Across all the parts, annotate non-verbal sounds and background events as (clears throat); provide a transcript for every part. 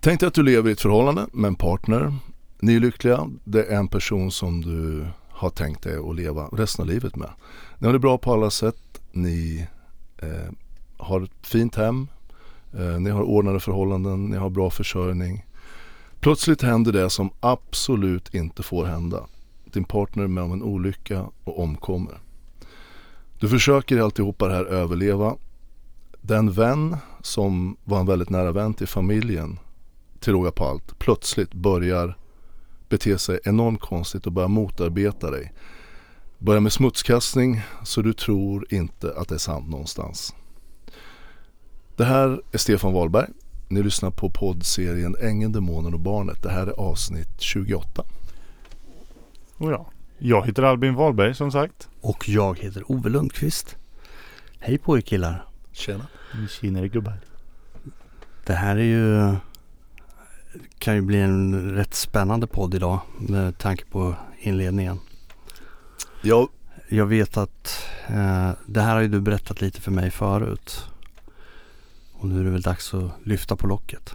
Tänk dig att du lever i ett förhållande med en partner. Ni är lyckliga. Det är en person som du har tänkt dig att leva resten av livet med. Ni har det bra på alla sätt. Ni eh, har ett fint hem. Eh, ni har ordnade förhållanden. Ni har bra försörjning. Plötsligt händer det som absolut inte får hända. Din partner är med om en olycka och omkommer. Du försöker i alltihopa det här överleva. Den vän som var en väldigt nära vän till familjen till råga på allt plötsligt börjar bete sig enormt konstigt och börjar motarbeta dig. Börjar med smutskastning så du tror inte att det är sant någonstans. Det här är Stefan Wahlberg. Ni lyssnar på poddserien Ängeln, Demonen och Barnet. Det här är avsnitt 28. Oh ja. Jag heter Albin Wahlberg som sagt. Och jag heter Ove Lundqvist. Hej på er killar. Tjena. Tjenare gubbar. Det här är ju kan ju bli en rätt spännande podd idag med tanke på inledningen. Ja. Jag vet att eh, det här har ju du berättat lite för mig förut. Och nu är det väl dags att lyfta på locket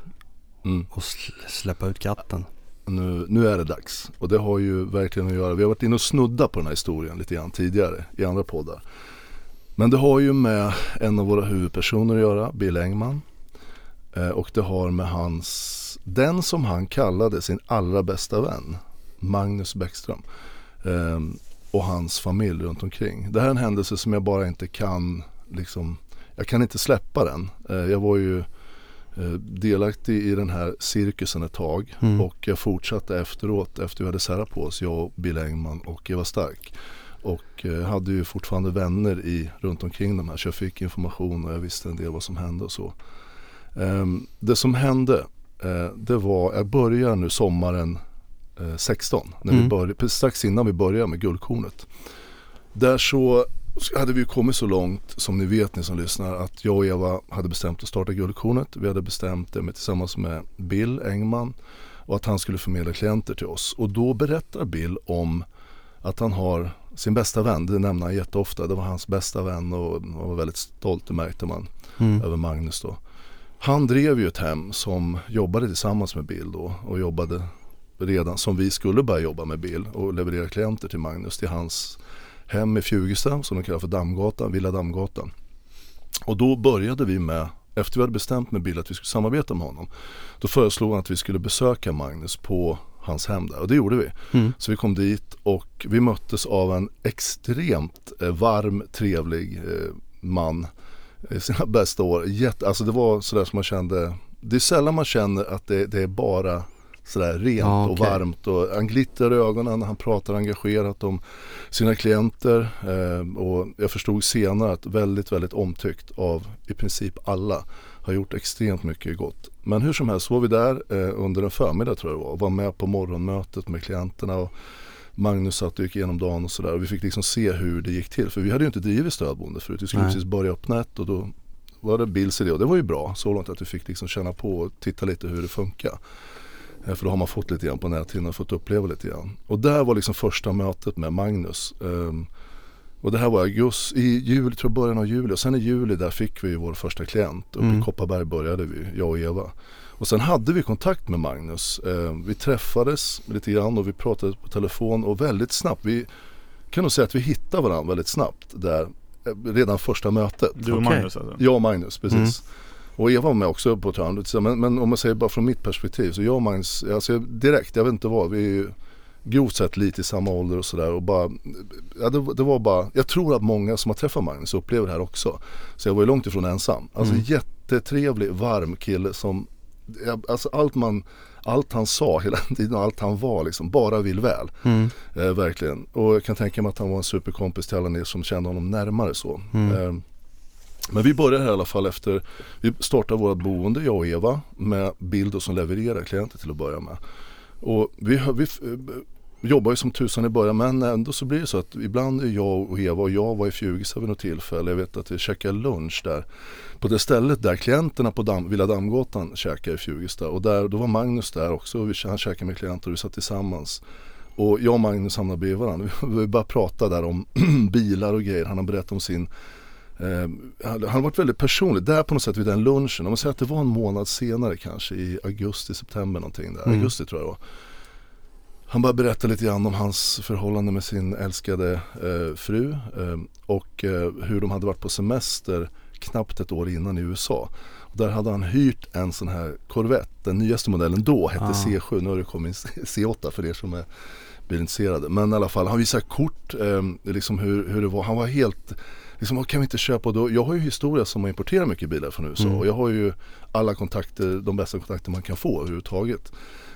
Mm. och sl- släppa ut katten. Nu, nu är det dags och det har ju verkligen att göra. Vi har varit inne och snudda på den här historien lite grann tidigare i andra poddar. Men det har ju med en av våra huvudpersoner att göra, Bill Engman. Eh, och det har med hans, den som han kallade sin allra bästa vän, Magnus Bäckström. Eh, och hans familj runt omkring. Det här är en händelse som jag bara inte kan, liksom, jag kan inte släppa den. Eh, jag var ju eh, delaktig i den här cirkusen ett tag Mm. och jag fortsatte efteråt efter vi hade särat på oss, jag och Bill Engman och Eva Stark. Och eh, hade ju fortfarande vänner i, runt omkring de här så jag fick information och jag visste en del vad som hände och så. Ehm, det som hände det var, jag börjar nu sommaren eh, 16, när vi Mm. började, precis strax innan vi började med Guldkornet. Där så hade vi kommit så långt som ni vet ni som lyssnar att jag och Eva hade bestämt att starta Guldkornet. Vi hade bestämt det med, tillsammans med Bill Engman och att han skulle förmedla klienter till oss. Och då berättar Bill om att han har sin bästa vän, det nämner han jätteofta. Det var hans bästa vän och han var väldigt stolt, det märkte man Mm. över Magnus då. Han drev ju ett hem som jobbade tillsammans med Bill då och jobbade redan som vi skulle börja jobba med Bill och leverera klienter till Magnus till hans hem i Fjugesta som de kallar för Dammgatan, Villa Dammgatan. Och då började vi med, efter vi hade bestämt med Bill att vi skulle samarbeta med honom, då föreslog han att vi skulle besöka Magnus på hans hem där och det gjorde vi. Mm. Så vi kom dit och vi möttes av en extremt eh, varm, trevlig eh, man sina bästa år. Jätte, alltså det var sådär som man kände, det är sällan man känner att det, det är bara sådär rent Ja, och okej. varmt och han glittrar i ögonen, han pratar engagerat om sina klienter eh, och jag förstod senare att väldigt, väldigt omtyckt av i princip alla har gjort extremt mycket gott. Men hur som helst var vi där eh, under en förmiddag tror jag det var och var med på morgonmötet med klienterna och Magnus satt och gick igenom dagen och sådär och vi fick liksom se hur det gick till för vi hade ju inte drivit stödboende förut. Vi skulle Nej. precis börja öppna ett och då var det Bills idé och det var ju bra så långt att vi fick liksom känna på och titta lite hur det funkar. Eh, För då har man fått lite grann på näthinnan och fått uppleva lite grann. Och där var liksom första mötet med Magnus. Ehm, och det här var augusti, i juli, tror jag början av juli. Och sen i juli där fick vi ju vår första klient. Uppe Mm. i Kopparberg började vi, jag och Eva. Och sen hade vi kontakt med Magnus. Ehm, vi träffades lite grann och vi pratade på telefon och väldigt snabbt. Vi kan nog säga att vi hittade varandra väldigt snabbt där. eh, Redan första mötet. Du och Okej. Magnus alltså? Jag och Magnus, precis. Och Eva var med också på ett. Men, men om man säger bara från mitt perspektiv så jag och Magnus, alltså direkt, jag vet inte vad, vi är ju grovt sett lite i samma ålder och sådär och bara, ja det, det var bara, jag tror att många som har träffat Magnus upplever det här också. Så jag var ju långt ifrån ensam. Alltså Mm. jättetrevlig, varm kille som, alltså allt man, allt han sa hela (laughs) tiden allt han var liksom, bara vill väl. Mm. Eh, verkligen. Och jag kan tänka mig att han var en superkompis till alla er som kände honom närmare så. Mm. Eh, men vi började här i alla fall efter, vi startade vårt boende, jag och Eva, med bild och som levererar klienter till att börja med. Och vi, vi jobbar ju som tusan i början men ändå så blir det så att ibland är jag och Eva och jag var i Fjugesta vid något tillfälle. Jag vet att vi käkade lunch där på det stället där klienterna på Dam, Villa Dammgatan käkade i Fjugesta. Och där, då var Magnus där också och vi, han käkade med klienter och vi satt tillsammans. Och jag och Magnus hamnade bredvid varandra. Vi bara pratade där om (clears throat) bilar och grejer. Han har berättat om sin Eh, han har varit väldigt personlig. Där på något sätt vid den lunchen, om man säger att det var en månad senare kanske i augusti, september någonting där. Mm. Augusti tror jag det var. Han bara berättade lite grann om hans förhållande med sin älskade eh, fru eh, och eh, hur de hade varit på semester knappt ett år innan i USA. Och där hade han hyrt en sån här Corvette, den nyaste modellen då hette Ah. C7, nu har det kommit C8 för er som är bilintresserade. Men i alla fall, han visade kort, eh, liksom hur, hur det var. Han var helt, liksom, "Vad kan vi inte köpa? Då, jag har ju historia som att importera mycket bilar från USA Mm. och jag har ju alla kontakter, de bästa kontakter man kan få överhuvudtaget.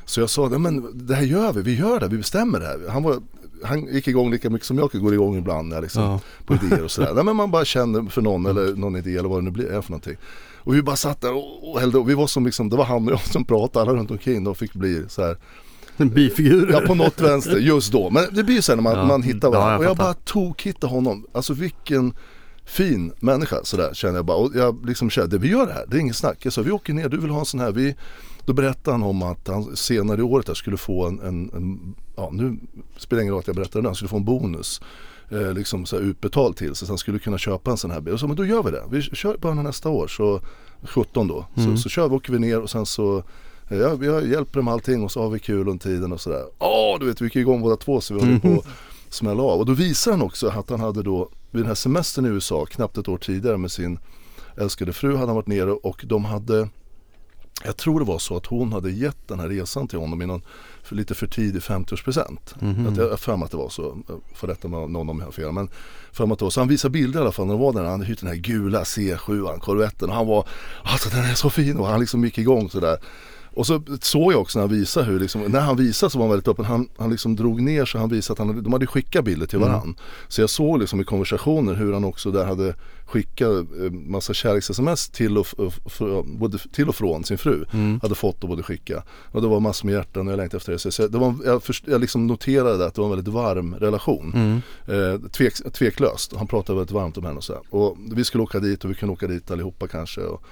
Så jag sa, "Nej, men det här gör vi, vi gör det, vi bestämmer det här. Han, var, han gick igång lika mycket som jag går igång ibland när liksom, Ja. på idéer och sådär. (laughs) Nej men man bara känner för någon eller någon idé eller vad det nu blir, är för någonting. Och vi bara satt där och, och hällde och vi var som liksom, det var han och jag som pratade, alla runt omkring de fick bli så här En bifigur. Ja på något vänster just då. Men det blir ju så här när man, Ja. man hittar Ja, varandra. jag och jag bara tokhittade honom. Alltså vilken fin människa sådär känner jag bara. Och jag liksom kände, vi gör det här, det är inget snack. Jag sa, vi åker ner, du vill ha en sån här. Vi, då berättade han om att han senare i året skulle få en, en, en ja nu spelar det ingen roll att jag berättade det, han skulle få en bonus. Eh, liksom så här utbetald till sig så han skulle kunna köpa en sån här bil. Och så, men då gör vi det. Vi kör av nästa år, så 17 då. Mm. Så, så kör vi, åker vi ner och sen så eh, Ja, jag hjälper dem med allting och så har vi kul under tiden och sådär. Åh, du vet vi gick igång båda två så vi höll på att smälla av. Och då visar han också att han hade då vid den här semestern i USA, knappt ett år tidigare med sin älskade fru hade han varit nere och de hade jag tror det var så att hon hade gett den här resan till honom i någon för lite för tidig 50-årspresent. Mhm. Att jag har för mig att det var så, för detta med någon om jag har fel. Men för mig att det var så. Han visade bilder i alla fall när han var där. Han hade hyrt den här gula C7, Corvetten. Och han var, alltså den är så fin. Och han liksom gick igång sådär. Och så såg jag också när han visade hur, liksom, när han visade så var han väldigt öppen. Han, han liksom drog ner så han visade att han, de hade skickat bilder till varann. Så jag såg liksom i konversationer hur han också där hade skickat eh, massa kärleks-sms till och, f- både till och från sin fru. Mm. Hade fått och både skicka. Och det var massor med hjärtan och jag längtade efter det. Så jag, det var, jag, först, jag liksom noterade att det var en väldigt varm relation. Mm. Eh, tvek, tveklöst. Han pratade väldigt varmt om henne och sådär. Och vi skulle åka dit och vi kunde åka dit allihopa kanske. Och,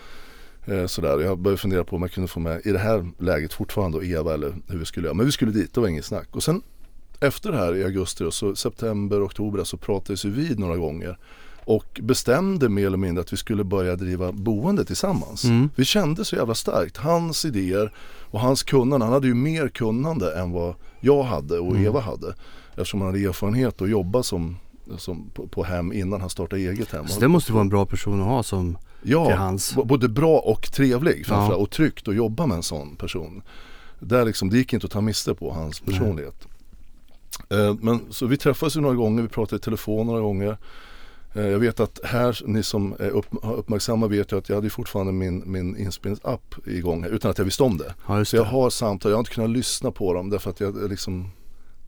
eh, sådär. Jag började fundera på om jag kunde få med i det här läget fortfarande och Eva eller hur vi skulle göra. Men vi skulle dit, det var inget snack. Och sen efter det här i augusti och så september, oktober så pratades vi vid några gånger. Och bestämde mer eller mindre att vi skulle börja driva boende tillsammans. Mm. Vi kände så jävla starkt. Hans idéer och hans kunnande. Han hade ju mer kunnande än vad jag hade och Mm. Eva hade. Eftersom han hade erfarenhet att jobba som, som på, på hem innan han startade eget hem. Så det måste vara en bra person att ha som Ja, till hans. både bra och trevlig framförallt Ja. och tryggt att jobba med en sån person. Där liksom, det gick inte att ta miste på hans personlighet. Eh, men så vi träffades ju några gånger, vi pratade i telefon några gånger. Eh, jag vet att här, ni som är upp, har uppmärksamma vet ju att jag hade fortfarande min, min inspelningsapp igång här, utan att jag visste om det. Ja Så jag har samtal, jag har inte kunnat lyssna på dem därför att jag liksom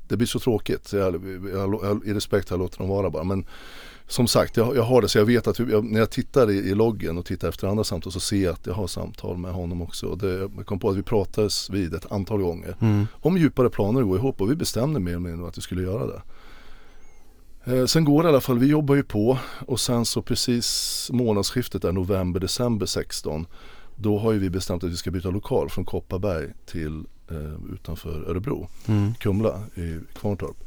Det blir så tråkigt. Så jag, jag, jag, I respekt har jag låtit dem vara bara. Men som sagt, jag, jag har det så jag vet att jag, när jag tittar i, i loggen och tittar efter andra samtal så ser jag att jag har samtal med honom också. Och det, jag kom på att vi pratades vid ett antal gånger Mm. om djupare planer att gå ihop och vi bestämde mer eller mindre att vi skulle göra det. Eh, sen går det i alla fall, vi jobbar ju på och sen så precis månadsskiftet där november-december 16 då har ju vi bestämt att vi ska byta lokal från Kopparberg till eh, utanför Örebro, Mm. Kumla i Kvarntorp.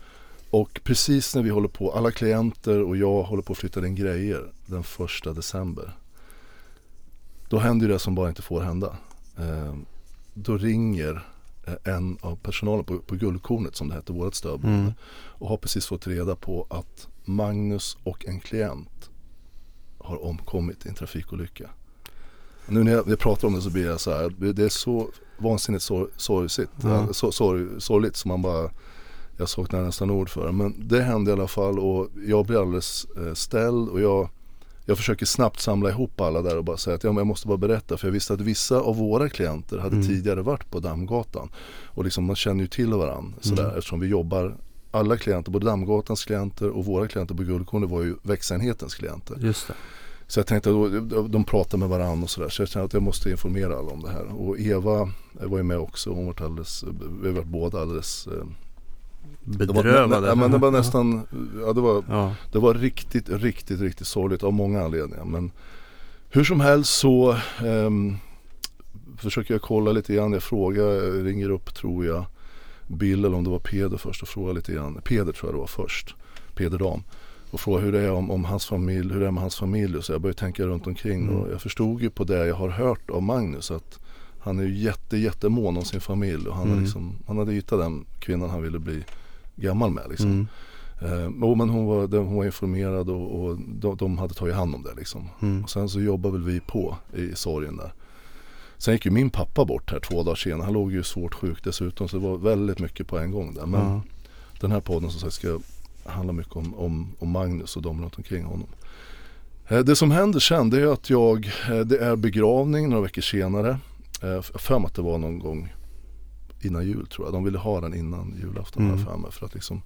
Och precis när vi håller på, alla klienter och jag håller på att flytta in grejer den första december. Då händer ju det som bara inte får hända. Eh, då ringer eh, en av personalen på, på Guldkornet som det hette, vårt stödboende. Mm. Och har precis fått reda på att Magnus och en klient har omkommit i en trafikolycka. Nu när jag, när jag pratar om det så blir jag så här, det är så vansinnigt sor, sorgsigt, Ja. ja. så, sorg, sorgligt som man bara jag saknar nästan ord för det. Men det hände i alla fall och jag blir alldeles eh, ställd och jag, jag försöker snabbt samla ihop alla där och bara säga att ja, men jag måste bara berätta. För jag visste att vissa av våra klienter hade Mm. tidigare varit på Dammgatan. Och liksom man känner ju till varandra sådär Mm. eftersom vi jobbar alla klienter, både Dammgatans klienter och våra klienter på Guldkornet var ju växenhetens klienter. Just det. Så jag tänkte att de pratar med varandra och sådär. Så jag kände att jag måste informera alla om det här. Och Eva var ju med också. Hon var alldeles, vi har varit båda alldeles det var, Bedrövade. ja, men det var nästan, ja, det, var, Ja. det var riktigt, riktigt, riktigt sorgligt av många anledningar. Men hur som helst så ehm, försöker jag kolla lite grann. Jag frågar, jag ringer upp tror jag Bill eller om det var Peder först och frågar lite grann. Peder tror jag det var först. Peder Dam. och frågade hur det är om, om hans familj, hur det är med hans familj så. Jag började tänka runt omkring Mm. och jag förstod ju på det jag har hört av Magnus att han är ju jätte, jättemån om sin familj och han, Mm. liksom, han hade hittat den kvinnan han ville bli gammal med liksom. Mm. Eh, men hon var, hon var informerad och, och de, de hade tagit hand om det liksom. Mm. Och sen så jobbade väl vi på i sorgen där. Sen gick ju min pappa bort här två dagar senare. Han låg ju svårt sjuk dessutom så det var väldigt mycket på en gång där. Men Ja. den här podden som sagt ska handla mycket om, om, om Magnus och de runt omkring honom. Eh, Det som händer sen det är att jag, eh, det är begravning några veckor senare. Eh, Jag för att det var någon gång innan jul tror jag. De ville ha den innan julafton Mm. för mig. För att liksom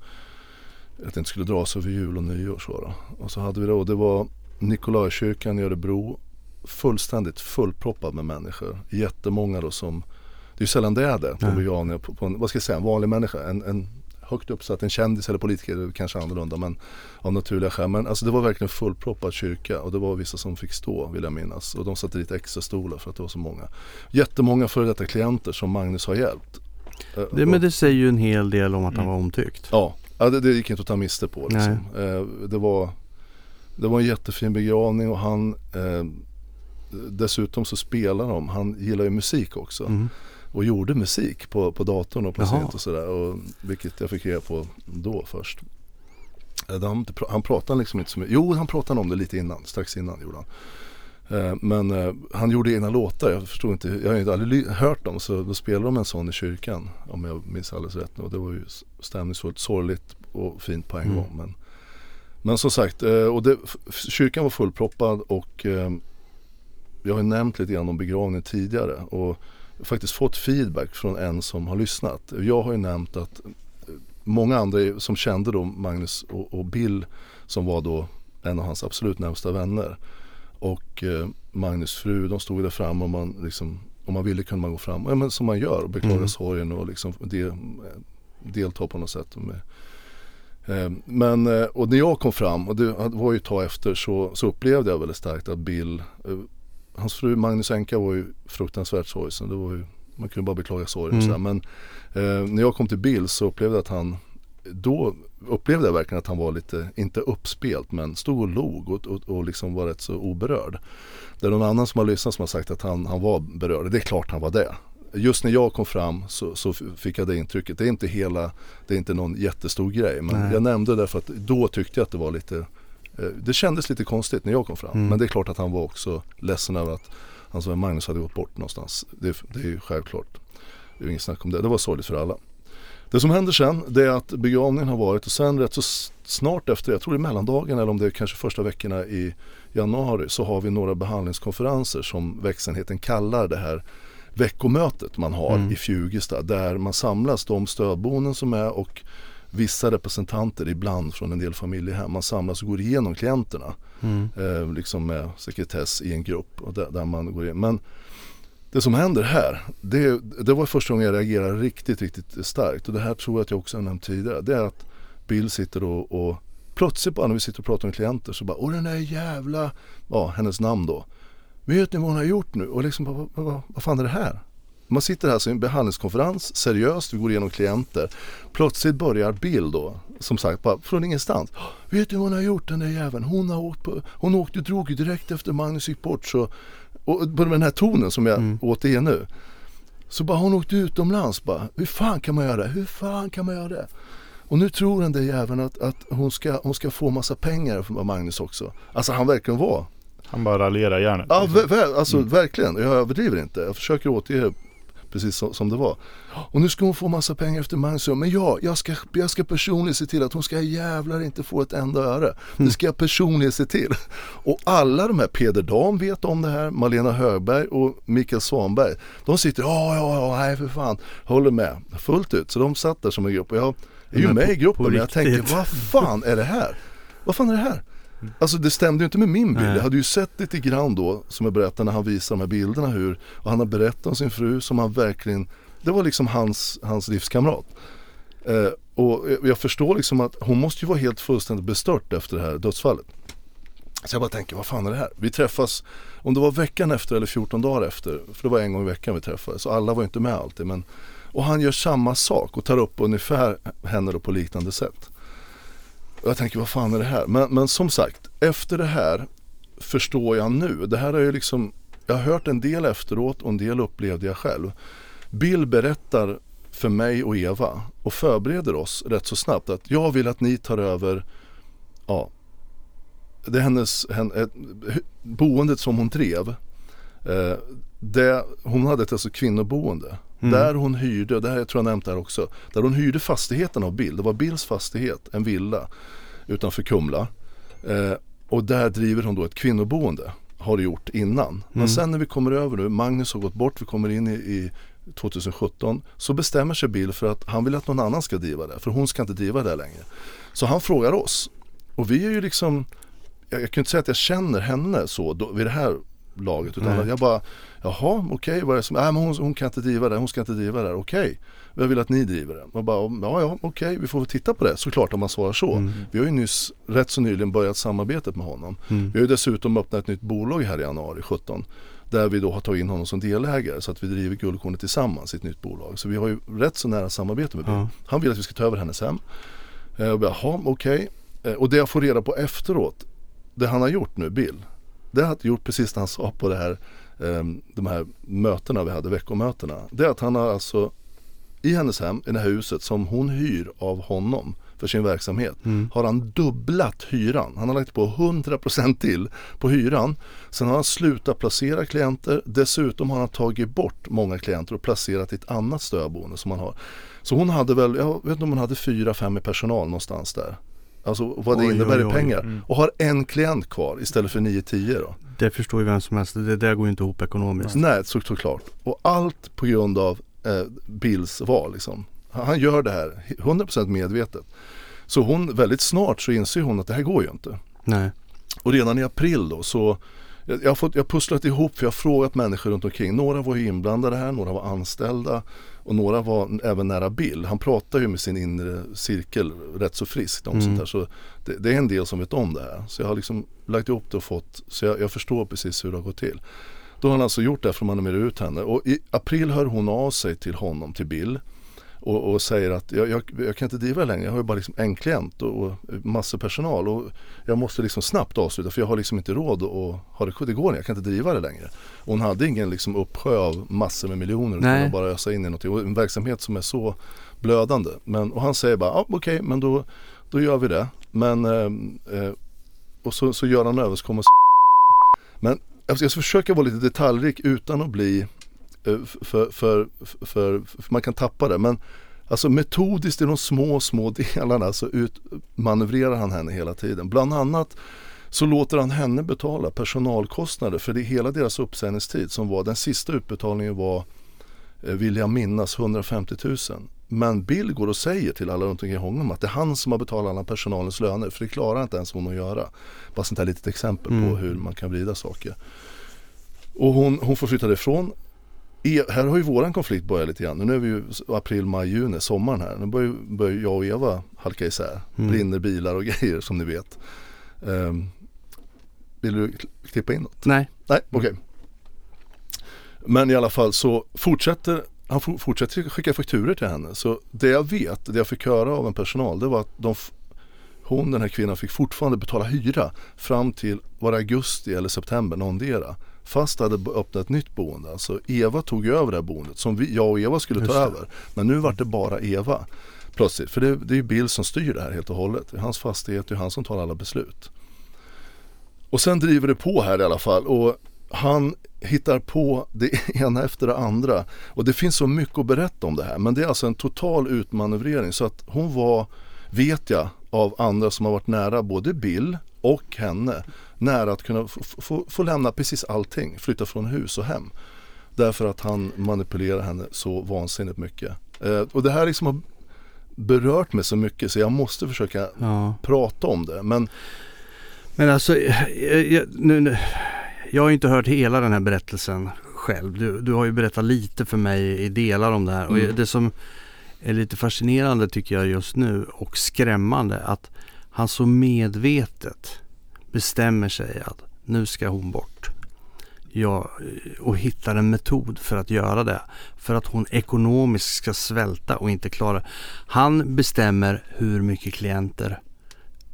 att det inte skulle dras över jul och nyår så då. Och så hade vi då, det var Nikolajkyrkan i Örebro. Fullständigt fullproppad med människor. Jättemånga då som, det är ju sällan det är det på begravningar på, på en, vad ska jag säga, en vanlig människa. En, en högt uppsatt, en kändis eller politiker är kanske annorlunda men av naturliga skäl. Men alltså det var verkligen fullproppad kyrka och det var vissa som fick stå vill jag minnas. Och de satte dit extra stolar för att det var så många. Jättemånga före detta klienter som Magnus har hjälpt. Eh, Det, och- men det säger ju en hel del om att han Mm. var omtyckt. Ja, ja det, det gick inte att ta miste på. Liksom. Eh, det, var, det var en jättefin begravning och han eh, Dessutom så spelar de, han gillar ju musik också Mm. och gjorde musik på, på datorn och på synt och sådär. Vilket jag fick reda på då först. Eh, Han, han pratade liksom inte så mycket, jo han pratade om det lite innan, strax innan gjorde han. Eh, Men eh, han gjorde egna låtar, jag förstod inte, jag har aldrig hört dem så då spelade de en sån i kyrkan om jag minns alldeles rätt. Och det var ju stämningsfullt, sorgligt och fint på en Mm. gång. Men, men som sagt, eh, och det, kyrkan var fullproppad och jag har nämnt lite grann om begravningen tidigare och faktiskt fått feedback från en som har lyssnat. Jag har ju nämnt att många andra som kände då Magnus och, och Bill som var då en av hans absolut närmsta vänner och eh, Magnus fru, de stod där framme och man liksom om man ville kunde man gå fram, ja, men som man gör och beklaga Mm. sorgen och liksom del, delta på något sätt. Med, eh, men, eh, och när jag kom fram, och det var ju ett tag efter, så, så upplevde jag väldigt starkt att Bill, eh, hans fru Magnus Enka var ju fruktansvärt sorgsen. Det var ju, man kunde bara beklaga sorgen. Mm. och så här. Men eh, när jag kom till Bill så upplevde jag att han, då upplevde jag verkligen att han var lite, inte uppspelt men stod och log och, och, och liksom var rätt så oberörd. Det är någon annan som har lyssnat som har sagt att han, han var berörd. Det är klart han var det. Just när jag kom fram så, så fick jag det intrycket. Det är inte hela, det är inte någon jättestor grej. Men Nej. jag nämnde det för att då tyckte jag att det var lite, eh, det kändes lite konstigt när jag kom fram. Mm. Men det är klart att han var också ledsen över att hans vän Magnus hade gått bort någonstans. Det, det är ju självklart. Det är inget snack om det. Det var sorgligt för alla. Det som händer sen det är att begravningen har varit och sen rätt så snart efter, jag tror det är mellandagen eller om det är kanske första veckorna i januari så har vi några behandlingskonferenser som växelheten kallar det här veckomötet man har Mm. i Fjugesta där man samlas de stödboenden som är och vissa representanter ibland från en del familjehem. Man samlas och går igenom klienterna Mm. eh, liksom med sekretess i en grupp och där, där man går in. Men det som händer här, det, det var första gången jag reagerade riktigt, riktigt starkt och det här tror jag att jag också har nämnt tidigare. Det är att Bill sitter och, och plötsligt bara när vi sitter och pratar med klienter så bara, åh den där jävla, ja hennes namn då. Vet ni vad hon har gjort nu? Och liksom, vad, vad, vad, vad fan är det här? Man sitter här i en behandlingskonferens, seriöst, vi går igenom klienter. Plötsligt börjar Bill då, som sagt, bara från ingenstans. Vet du vad hon har gjort den där jäveln? Hon har åkt på, hon åkte och drog ju direkt efter Magnus gick bort så, och på den här tonen som jag Mm. återger nu. Så bara hon åkte utomlands bara. Hur fan kan man göra det? Hur fan kan man göra det? Och nu tror den där jäveln att, att hon, ska, hon ska få massa pengar från Magnus också. Alltså han verkligen var. Han bara raljerar hjärnet. Ja, ver, ver, alltså Mm. verkligen. Jag överdriver inte. Jag försöker återge precis som, som det var. Och nu ska hon få massa pengar efter Magnus. Men ja, jag ska, jag ska personligen se till att hon ska jävlar inte få ett enda öre. Det ska jag personligen se till. Och alla de här, Peder Dam vet om det här, Malena Högberg och Mikael Svanberg. De sitter, ja, ja, ja, nej för fan, håller med fullt ut. Så de satt där som en grupp och jag är ju med i gruppen men jag tänker, vad fan är det här? Vad fan är det här? Alltså det stämde ju inte med min bild. Nej. Jag hade ju sett lite grann då, som jag berättade när han visade de här bilderna hur, och han har berättat om sin fru som han verkligen, det var liksom hans, hans livskamrat. Eh, och jag- förstår liksom att hon måste ju vara helt fullständigt bestört efter det här dödsfallet. Så jag bara tänker, vad fan är det här? Vi träffas, om det var veckan efter eller 14 dagar efter, för det var en gång i veckan vi träffades, så alla var inte med alltid. Men, och han gör samma sak och tar upp ungefär henne då på liknande sätt. Och jag tänker vad fan är det här? Men, men som sagt, efter det här förstår jag nu. Det här är ju liksom, jag har hört en del efteråt och en del upplevde jag själv. Bill berättar för mig och Eva och förbereder oss rätt så snabbt att jag vill att ni tar över ja, det är hennes, henne, boendet som hon drev. Eh, det, hon hade ett alltså kvinnoboende. Mm. Där hon hyrde, det här jag tror jag nämnt där också. Där hon hyrde fastigheten av Bill. Det var Bills fastighet, en villa utanför Kumla. Eh, och där driver hon då ett kvinnoboende. Har det gjort innan. Mm. Men sen när vi kommer över nu, Magnus har gått bort, vi kommer in i, i 2017 så bestämmer sig Bill för att han vill att någon annan ska driva det. För hon ska inte driva det längre. Så han frågar oss. Och vi är ju liksom, jag, jag kan inte säga att jag känner henne så då, vid det här laget. Utan Nej. jag bara, jaha okej, okay, vad är det som, nej men hon, hon, kan inte driva det, hon ska inte driva det, okej. Okay. Jag vill att ni driver det. Och bara, ja ja okej, okay, vi får väl titta på det såklart om man svarar så. Mm. Vi har ju nyss, rätt så nyligen börjat samarbetet med honom. Mm. Vi har ju dessutom öppnat ett nytt bolag här i januari 17 där vi då har tagit in honom som delägare så att vi driver Guldkornet tillsammans i ett nytt bolag. Så vi har ju rätt så nära samarbete med Bill. Ja. Han vill att vi ska ta över hennes hem. Eh, och bara, jaha okej. Okay. Eh, och det jag får reda på efteråt, det han har gjort nu, Bill, det har han gjort precis det han sa på det här, ehm, de här mötena vi hade, veckomötena. Det är att han har alltså i hennes hem, i det här huset som hon hyr av honom för sin verksamhet mm. har han dubblat hyran. Han har lagt på 100% till på hyran. Sen har han slutat placera klienter. Dessutom har han tagit bort många klienter och placerat i ett annat stödboende som han har. Så hon hade väl, jag vet inte om hon hade fyra, fem i personal någonstans där. Alltså vad det oj, innebär oj, oj. i pengar. Mm. Och har en klient kvar istället för 9-10 då. Det förstår ju vem som helst. Det där går ju inte ihop ekonomiskt. Nej, så, såklart. Och allt på grund av eh, Bills val liksom. Han gör det här 100% medvetet. Så hon, väldigt snart så inser hon att det här går ju inte. Nej. Och redan i april då så jag, har fått, jag har pusslat ihop för jag har frågat människor runt omkring. Några var inblandade här, några var anställda och några var även nära Bill. Han pratar ju med sin inre cirkel rätt så friskt om mm. sånt här. Så det, det, är en del som vet om det här. Så jag har liksom lagt ihop det och fått, så jag, jag förstår precis hur det har gått till. Då har han alltså gjort det för att manövrera ut henne och i april hör hon av sig till honom, till Bill och, och säger att jag, jag, jag, kan inte driva längre, jag har ju bara liksom en klient och, och massor personal och jag måste liksom snabbt avsluta för jag har liksom inte råd att ha det, det går jag kan inte driva det längre. Och hon hade ingen liksom uppsjö av massor med miljoner utan bara ösa in i någonting och en verksamhet som är så blödande. Men, och han säger bara, ah, okej okay, men då, då gör vi det. Men, eh, eh, och så, så gör han en överenskommelse Men jag ska försöka vara lite detaljrik utan att bli för, för, för, för, man kan tappa det. Men alltså metodiskt i de små, små delarna så utmanövrerar han henne hela tiden. Bland annat så låter han henne betala personalkostnader för det är hela deras uppsägningstid som var, den sista utbetalningen var, eh, vill jag minnas, 150 000. Men Bill går och säger till alla runt omkring honom att det är han som har betalat alla personalens löner för det klarar inte ens hon att göra. Bara sånt här litet exempel mm. på hur man kan vrida saker. Och hon, hon får flytta därifrån E, här har ju våran konflikt börjat lite grann. Nu är vi ju april, maj, juni, sommaren här. Nu börjar, börjar jag och Eva halka isär. Mm. Brinner bilar och (laughs) grejer som ni vet. Um, vill du klippa in något? Nej. Nej, okej. Okay. Men i alla fall så fortsätter han fortsätter skicka fakturer till henne. Så det jag vet, det jag fick höra av en personal, det var att de, hon, den här kvinnan, fick fortfarande betala hyra fram till, var det augusti eller september, någondera. Fast hade öppnat ett nytt boende. Alltså Eva tog över det här boendet som vi, jag och Eva skulle ta över. Men nu var det bara Eva plötsligt. För det, det är ju Bill som styr det här helt och hållet. Det är hans fastighet, det är han som tar alla beslut. Och sen driver det på här i alla fall. Och han hittar på det (laughs) ena efter det andra. Och det finns så mycket att berätta om det här. Men det är alltså en total utmanövrering. Så att hon var, vet jag, av andra som har varit nära både Bill och henne nära att kunna få, lämna precis allting, flytta från hus och hem. Därför att han manipulerar henne så vansinnigt mycket. Eh, och det här liksom har berört mig så mycket så jag måste försöka ja. prata om det. Men, Men alltså, jag, jag, nu, jag har inte hört hela den här berättelsen själv. Du, du har ju berättat lite för mig i delar om det här. Mm. Och det som är lite fascinerande tycker jag just nu och skrämmande att han så medvetet bestämmer sig att nu ska hon bort. Ja, och hittar en metod för att göra det. För att hon ekonomiskt ska svälta och inte klara. Han bestämmer hur mycket klienter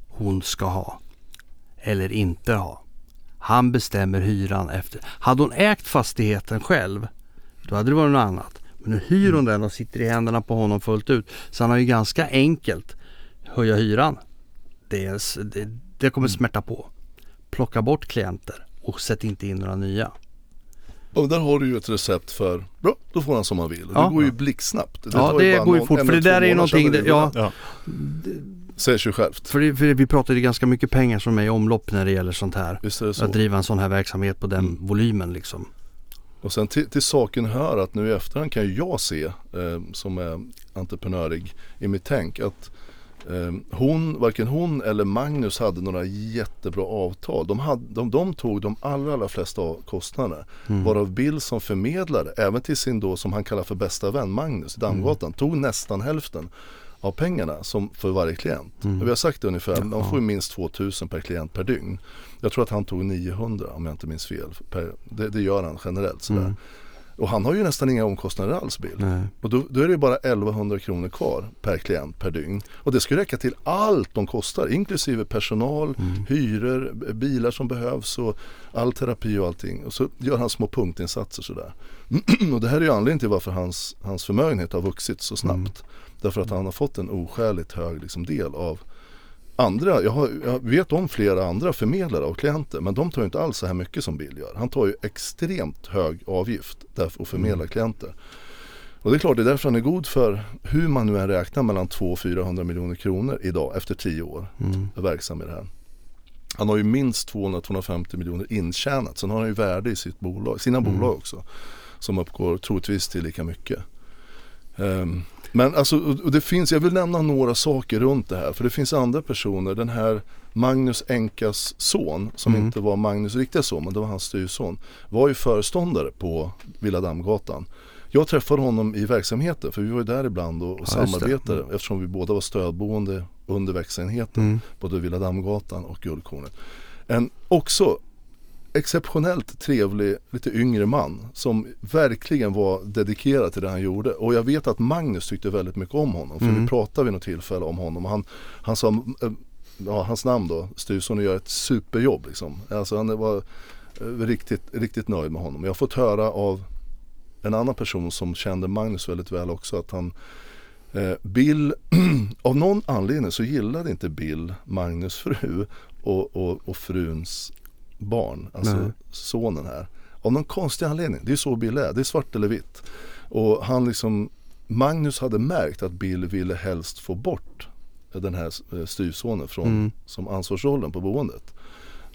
hon ska ha eller inte ha. Han bestämmer hyran efter. Hade hon ägt fastigheten själv då hade det varit något annat. Men nu hyr hon den och sitter i händerna på honom fullt ut. Så han har ju ganska enkelt höja hyran. Dels, det, det kommer smärta på. Plocka bort klienter och sätt inte in några nya. Och där har du ju ett recept för, bra, då får han som han vill. Ja. Det går ju blixtsnabbt. Det ja det går ju fort för det där är ju någonting, är ja, Ja. Säger sig självt. för, det, för det, vi pratade ju ganska mycket pengar som är i omlopp när det gäller sånt här. Visst är det så. Att driva en sån här verksamhet på den Mm. volymen liksom. Och sen till, till saken hör att nu i efterhand kan jag se eh, som är entreprenörig i mitt tänk att hon, varken hon eller Magnus hade några jättebra avtal. De, hade, de, de tog de allra, allra flesta av kostnaderna. Mm. Varav Bill som förmedlare, även till sin då som han kallar för bästa vän Magnus i Dammgatan, tog nästan hälften av pengarna som för varje klient. Mm. Vi har sagt det ungefär, de får minst 2000 per klient per dygn. Jag tror att han tog 900 om jag inte minns fel. Per, det, det gör han generellt sådär. Mm. Och han har ju nästan inga omkostnader alls Bill. Nej. Och då, då är det ju bara 1100 kronor kvar per klient per dygn. Och det ska räcka till allt de kostar, inklusive personal, Mm. hyror, bilar som behövs och all terapi och allting. Och så gör han små punktinsatser sådär. (clears throat) och det här är ju anledningen till varför hans, hans förmögenhet har vuxit så snabbt. Mm. Därför att han har fått en oskäligt hög liksom, del av andra, jag, har, jag vet om flera andra förmedlare av klienter men de tar ju inte alls så här mycket som Bill gör. Han tar ju extremt hög avgift därför att förmedla Mm. klienter. Och det är klart, det är därför han är god för hur man nu än räknar mellan 200 och 400 miljoner kronor idag efter 10 år Mm. verksam i det här. Han har ju minst 200-250 miljoner intjänat. Sen har han ju värde i sitt bolag, sina Mm. bolag också. Som uppgår troligtvis till lika mycket. Ehm, men alltså, och det finns, jag vill nämna några saker runt det här. För det finns andra personer. Den här Magnus Enkas son, som Mm. inte var Magnus riktiga son, men det var hans styvson. Var ju föreståndare på Villa Dammgatan. Jag träffade honom i verksamheten, för vi var ju där ibland och, och Ja, samarbetade. Eftersom vi båda var stödboende under växenheten Mm. både Villa Dammgatan och Guldkornet. En också exceptionellt trevlig, lite yngre man som verkligen var dedikerad till det han gjorde. Och jag vet att Magnus tyckte väldigt mycket om honom. För Mm. vi pratade vid något tillfälle om honom. Han, han sa, eh, ja, hans namn då, Styvson gör ett superjobb liksom. Alltså han var eh, riktigt, riktigt nöjd med honom. Jag har fått höra av en annan person som kände Magnus väldigt väl också att han Eh, Bill, (clears throat) av någon anledning så gillade inte Bill Magnus fru och, och, och fruns barn, alltså Nej. sonen här. Av någon konstig anledning, det är så Bill är, det är svart eller vitt. Och han liksom, Magnus hade märkt att Bill ville helst få bort den här eh, styvsonen från Mm. som ansvarsrollen på boendet.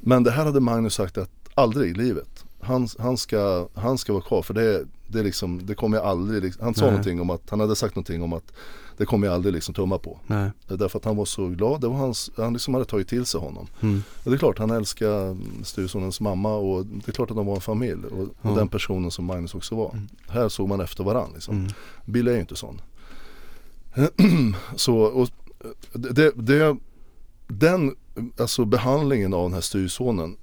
Men det här hade Magnus sagt att aldrig i livet. Han, han, ska, han ska vara kvar för det, det, liksom, det kommer jag aldrig, liksom, han sa Nej. någonting om att, han hade sagt någonting om att det kommer jag aldrig liksom tumma på. Nej. Därför att han var så glad, det var hans, han liksom hade tagit till sig honom. Mm. Och det är klart han älskar styvsonens mamma och det är klart att de var en familj. Och, och Ja. den personen som Magnus också var. Mm. Här såg man efter varandra liksom. Mm. Bill är ju inte sån. (clears throat) så, och det, det, den alltså behandlingen av den här styvsonen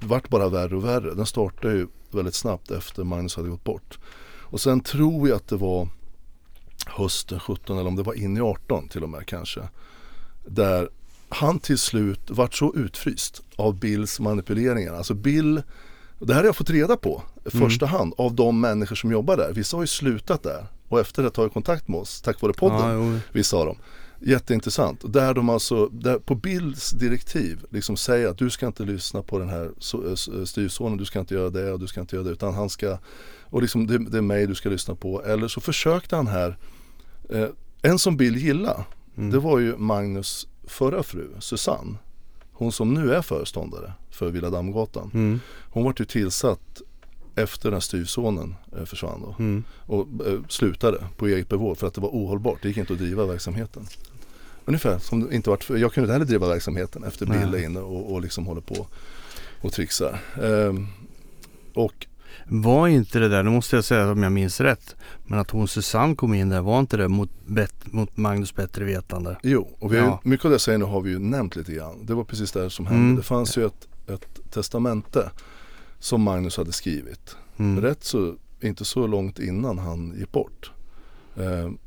vart bara värre och värre. Den startade ju väldigt snabbt efter Magnus hade gått bort. Och sen tror jag att det var hösten 17 eller om det var in i 18 till och med kanske. Där han till slut vart så utfryst av Bills manipuleringar. Alltså Bill, det här har jag fått reda på i första hand av de människor som jobbar där. Vissa har ju slutat där och efter det tagit kontakt med oss tack vare podden. Ja. Vissa av dem. Jätteintressant. Där de alltså, där på Bills direktiv liksom säger att du ska inte lyssna på den här so- eh, styvsonen, du ska inte göra det och du ska inte göra det utan han ska, och liksom det, det är mig du ska lyssna på. Eller så försökte han här, eh, en som Bill gillade, Mm. det var ju Magnus förra fru, Susanne. Hon som nu är föreståndare för Villa Dammgatan. Mm. Hon var ju tillsatt efter den styvsonen eh, försvann då Mm. och eh, slutade på eget bevåg för att det var ohållbart. Det gick inte att driva verksamheten. Ungefär som det inte varit, jag kunde inte heller driva verksamheten efter. Bill är inne och, och liksom håller på och trixar. Ehm, och Var inte det där, nu måste jag säga om jag minns rätt, men att hon Susanne kom in där, var inte det mot, bet, mot Magnus bättre vetande? jo, och vi Ja. mycket av det jag säger nu har vi ju nämnt lite grann. Det var precis det här som hände. Mm. Det fanns ju ett, ett testamente som Magnus hade skrivit. Mm. Rätt så, inte så långt innan han gick bort. Ehm,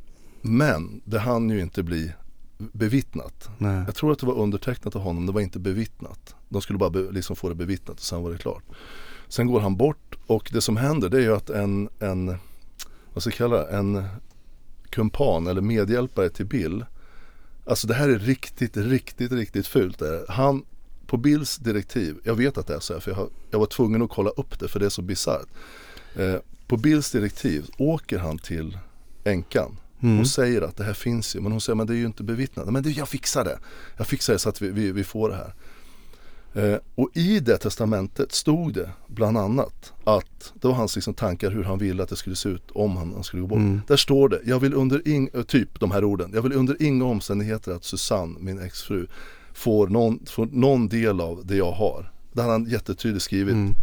men det hann ju inte bli bevittnat. Nej. Jag tror att det var undertecknat av honom, det var inte bevittnat. De skulle bara be, liksom få det bevittnat och sen var det klart. Sen går han bort och det som händer det är ju att en, en vad ska jag kalla det, en kumpan eller medhjälpare till Bill. Alltså det här är riktigt, riktigt, riktigt fult. Det här. Han, på Bills direktiv, jag vet att det är så här för jag, har, jag var tvungen att kolla upp det för det är så bisarrt. Eh, på Bills direktiv åker han till änkan Mm. och säger att det här finns ju. Men hon säger men det är ju inte bevittnat. Men det, jag fixar det. Jag fixar det så att vi, vi, vi får det här. Eh, och i det testamentet stod det bland annat att det var hans liksom tankar hur han ville att det skulle se ut om han, han skulle gå bort. Mm. Där står det, jag vill under ing, eh, typ de här orden, jag vill under inga omständigheter att Susanne, min exfru, får någon, får någon del av det jag har. Det har han jättetydligt skrivit. Mm.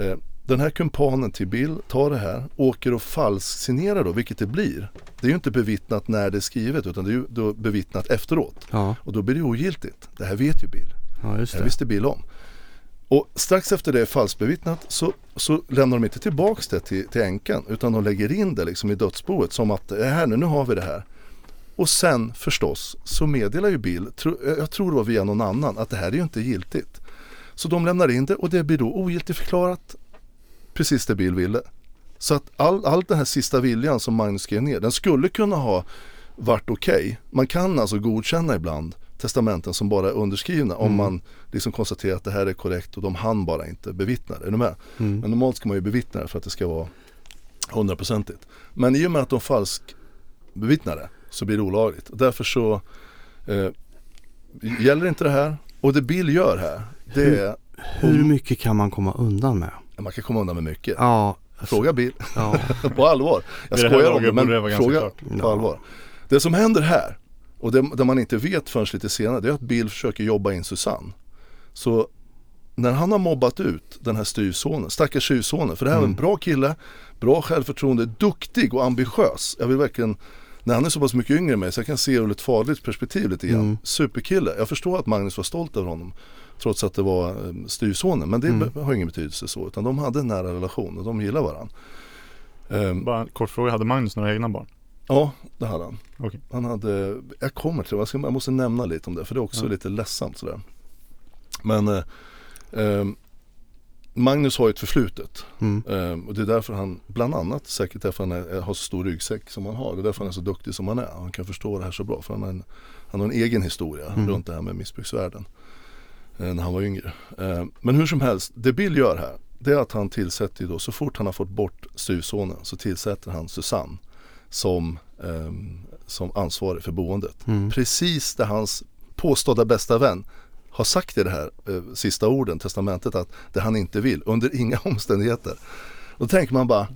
Eh, den här kumpanen till Bill tar det här, åker och falsksignerar då, vilket det blir. Det är ju inte bevittnat när det är skrivet utan det är ju bevittnat efteråt. Ja, Och då blir det ogiltigt. Det här vet ju Bill. Ja, just Det det. visste Bill om. Och strax efter det är falskbevittnat så, så lämnar de inte tillbaks det till, till änkan utan de lägger in det liksom i dödsboet som att "Det här nu, nu har vi det här. Och sen förstås så meddelar ju Bill, tro, jag tror det var via någon annan, att det här är ju inte giltigt. Så de lämnar in det och det blir då ogiltigförklarat precis det Bill ville. Så att all, all den här sista viljan som Magnus skrev ner, den skulle kunna ha varit okej. Man kan alltså godkänna ibland testamenten som bara är underskrivna om Mm. man liksom konstaterar att det här är korrekt och de hann bara inte bevittna det. Är du med? Mm. Men normalt ska man ju bevittna det för att det ska vara hundraprocentigt. Men i och med att de falsk bevittnar det så blir det olagligt. Därför så eh, gäller inte det här. Och det Bill gör här, det Hur- är, Hur mycket kan man komma undan med? man kan komma undan med mycket. Ja, alltså, Fråga Bill. ja. (laughs) på allvar. Jag Vid det här skojar om det men ganska fråga klart. på Ja. allvar. Det som händer här och det, det man inte vet förrän lite senare det är att Bill försöker jobba in Susanne. Så när han har mobbat ut den här styvsonen, stackars styvsonen, för det här är en Mm. bra kille, bra självförtroende, duktig och ambitiös. Jag vill verkligen, när han är så pass mycket yngre än mig så jag kan se ur ett farligt perspektiv lite grann. Mm. Superkille. Jag förstår att Magnus var stolt över honom. Trots att det var eh, styvsonen. Men det Mm. har ingen betydelse så. Utan de hade en nära relation och de gillar varandra. Bara en kort fråga, hade Magnus några egna barn? Ja, det hade han. Okej. Han hade, jag kommer till det, jag, ska, jag måste nämna lite om det för det är också Ja. lite ledsamt sådär. Men eh, ehm, Magnus har ju ett förflutet Mm. ehm, och det är därför han, bland annat säkert därför han är, har så stor ryggsäck som han har. Det är därför han är så duktig som han är. Han kan förstå det här så bra för han har en, han har en egen historia Mm. runt det här med missbruksvärlden. eh, när han var yngre. Ehm, men hur som helst, det Bill gör här det är att han tillsätter ju då, så fort han har fått bort styvsonen så tillsätter han Susanne som, ehm, som ansvarig för boendet. Mm. Precis det hans påstådda bästa vän har sagt i det här eh, sista orden, testamentet, att det han inte vill under (laughs) inga omständigheter. Då tänker man bara,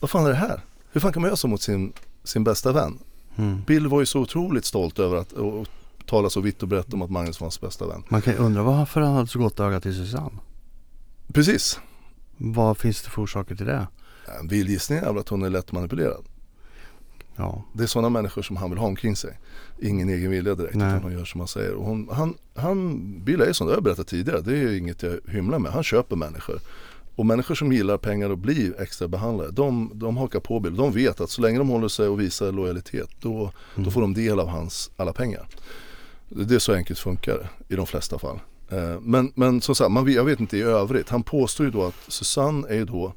vad fan är det här? Hur fan kan man göra så mot sin, sin bästa vän? Mm. Bill var ju så otroligt stolt över att och, och tala så vitt och brett om att Magnus var hans bästa vän. Man kan ju undra varför han hade så gott öga till Susanne. Precis. Vad finns det för orsaker till det? En vild gissning är väl att hon är lätt manipulerad. Ja, Det är sådana människor som han vill ha omkring sig. Ingen egen vilja direkt Nej. utan hon gör som han säger. Och hon, han, han, Bill sån, det har jag berättat tidigare. Det är inget jag hymlar med. Han köper människor. Och människor som gillar pengar och blir extra behandlade, de, de hakar på Bill. De vet att så länge de håller sig och visar lojalitet, då, då Mm. får de del av hans alla pengar. Det är så enkelt funkar det i de flesta fall. Eh, Men, men som sagt, man, jag vet inte i övrigt. Han påstår ju då att Susanne är ju då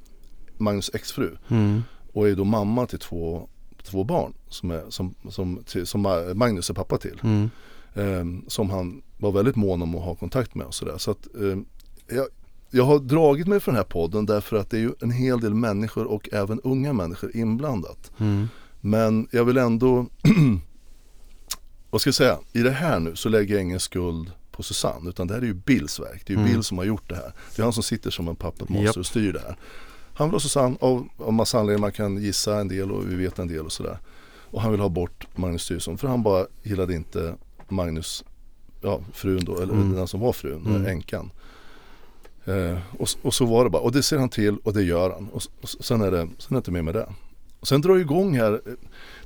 Magnus exfru mm. och är då mamma till två, två barn som, är, som, som, som Ma- Magnus är pappa till. Mm. Ehm, som han var väldigt mån om att ha kontakt med och sådär. Så att ehm, jag, jag har dragit mig för den här podden därför att det är ju en hel del människor och även unga människor inblandat. Mm. Men jag vill ändå, (clears throat) vad ska jag säga, i det här nu så lägger jag ingen skuld på Susanne utan det här är ju Bills verk. Det är ju Mm. Bill som har gjort det här. Det är han som sitter som en puppet Japp. och styr det här. Han vill ha Susanne av, av massa anledningar, man kan gissa en del och vi vet en del och sådär. Och han vill ha bort Magnus Styrson för han bara gillade inte Magnus, ja frun då, eller Mm. den som var frun, Mm. änkan. Eh, och, och så var det bara, och det ser han till och det gör han. Och, och sen, är det, sen är det inte mer med det. Och sen drar det igång här,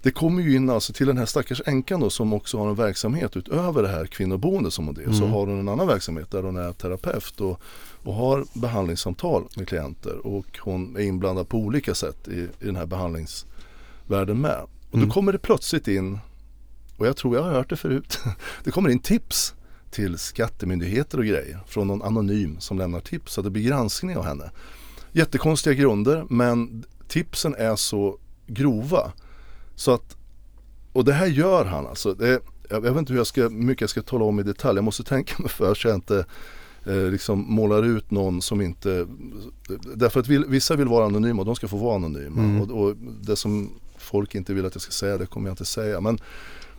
det kommer ju in alltså till den här stackars änkan då som också har en verksamhet utöver det här kvinnoboendet som hon är. Så Mm. har hon en annan verksamhet där hon är terapeut och, och har behandlingssamtal med klienter och hon är inblandad på olika sätt i, i den här behandlingsvärlden med. Och Mm. då kommer det plötsligt in och jag tror jag har hört det förut. (laughs) Det kommer in tips till skattemyndigheter och grejer från någon anonym som lämnar tips så det blir granskning av henne. Jättekonstiga grunder men tipsen är så grova så att och det här gör han alltså. Det, jag vet inte hur jag ska, mycket jag ska tala om i detalj. Jag måste tänka mig för så jag inte eh, liksom målar ut någon som inte... Därför att vissa vill vara anonyma och de ska få vara anonyma. Mm. Och, och, det som folk inte vill att jag ska säga det kommer jag inte säga. Men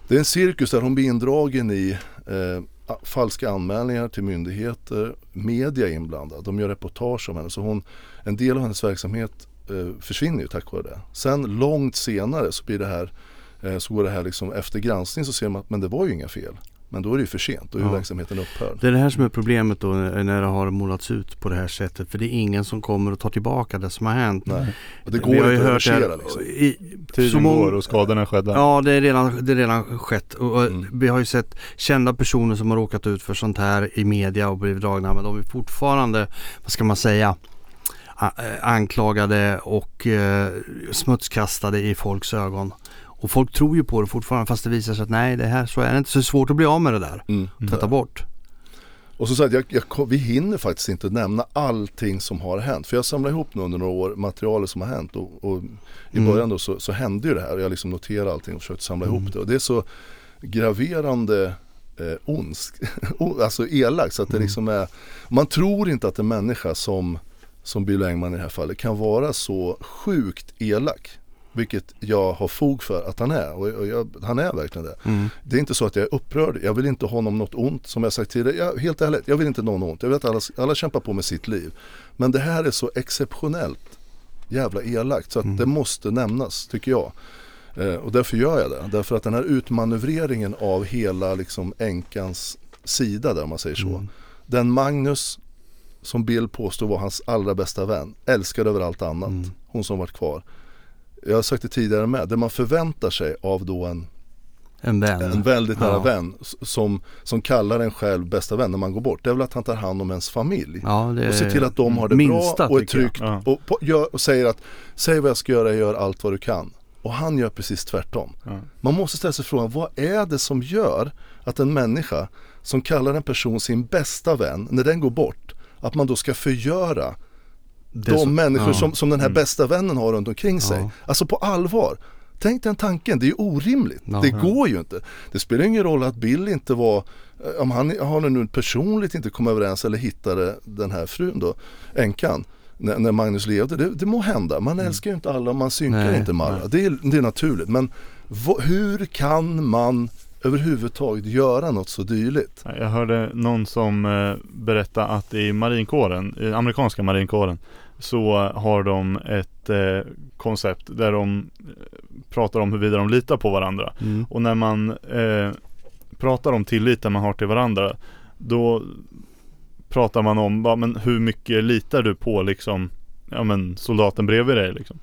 det är en cirkus där hon blir indragen i eh, falska anmälningar till myndigheter, media inblandad. De gör reportage om henne. Så hon, en del av hennes verksamhet försvinner ju tack vare det. Sen långt senare så blir det här Eh, så går det här liksom efter granskning så ser man att men det var ju inga fel. Men då är det ju för sent, då är ja. verksamheten upphör. Det är det här som är problemet då när det har målats ut på det här sättet. För det är ingen som kommer att ta tillbaka det som har hänt. Nej. Och det går inte att reversera liksom. I, Tiden går och skadorna skedde. Ja, det är redan, det är redan skett. Och, mm. Vi har ju sett kända personer som har råkat ut för sånt här i media och blivit dragna. Men de är fortfarande, vad ska man säga, anklagade och eh, smutskastade i folks ögon. Och folk tror ju på det fortfarande fast det visar sig att nej det här så är det inte så svårt att bli av med det där. Mm. Tvätta bort. Och så sagt, jag, jag, vi hinner faktiskt inte nämna allting som har hänt. För jag samlar ihop nu under några år materialet som har hänt. Och, och i mm. början då så, så, hände ju det här. Jag liksom noterade allting och försökte samla mm. ihop det. Och det är så graverande eh, ondsk, (laughs) alltså elakt. Så att det mm. liksom är, man tror inte att en människa som, som Bill Engman i det här fallet kan vara så sjukt elak. Vilket jag har fog för att han är och jag, han är verkligen det. Mm. Det är inte så att jag är upprörd, jag vill inte honom något ont som jag sagt tidigare. Jag, helt ärligt, jag vill inte någon ont. Jag vet att alla, alla kämpar på med sitt liv. Men det här är så exceptionellt jävla elakt så att mm. det måste nämnas tycker jag. Eh, och därför gör jag det. Därför att den här utmanövreringen av hela liksom änkans sida där om man säger så. Mm. Den Magnus som Bill påstod var hans allra bästa vän, älskade över allt annat. Mm. Hon som varit kvar jag har sagt det tidigare med, det man förväntar sig av då en en vän. En väldigt nära ja. vän som, som kallar en själv bästa vän när man går bort. Det är väl att han tar hand om ens familj. Ja, och ser till att de har det minsta, bra och är tryggt. Ja. Och, på, gör, och, säger att säg vad jag ska göra, jag gör allt vad du kan. Och han gör precis tvärtom. Man måste ställa sig frågan, vad är det som gör att en människa som kallar en person sin bästa vän, när den går bort, att man då ska förgöra de så, människor ja. som, som den här mm. bästa vännen har runt omkring sig. Ja. Alltså på allvar. Tänk den tanken, det är ju orimligt. Ja, det går ju inte. Det spelar ingen roll att Bill inte var, eh, om han har nu personligt inte kommit överens eller hittade den här frun då, änkan. När, när Magnus levde, det, det må hända. Man mm. älskar ju inte alla och man synkar nej, inte med alla. Det är, det är naturligt. Men v- hur kan man överhuvudtaget göra något så dyligt? Jag hörde någon som eh, berättade att i marinkåren, i amerikanska marinkåren så har de ett eh, koncept där de eh, pratar om huruvida de litar på varandra. Mm. Och när man eh, pratar om tilliten man har till varandra då pratar man om va, men hur mycket litar du på liksom ja, men soldaten bredvid dig liksom.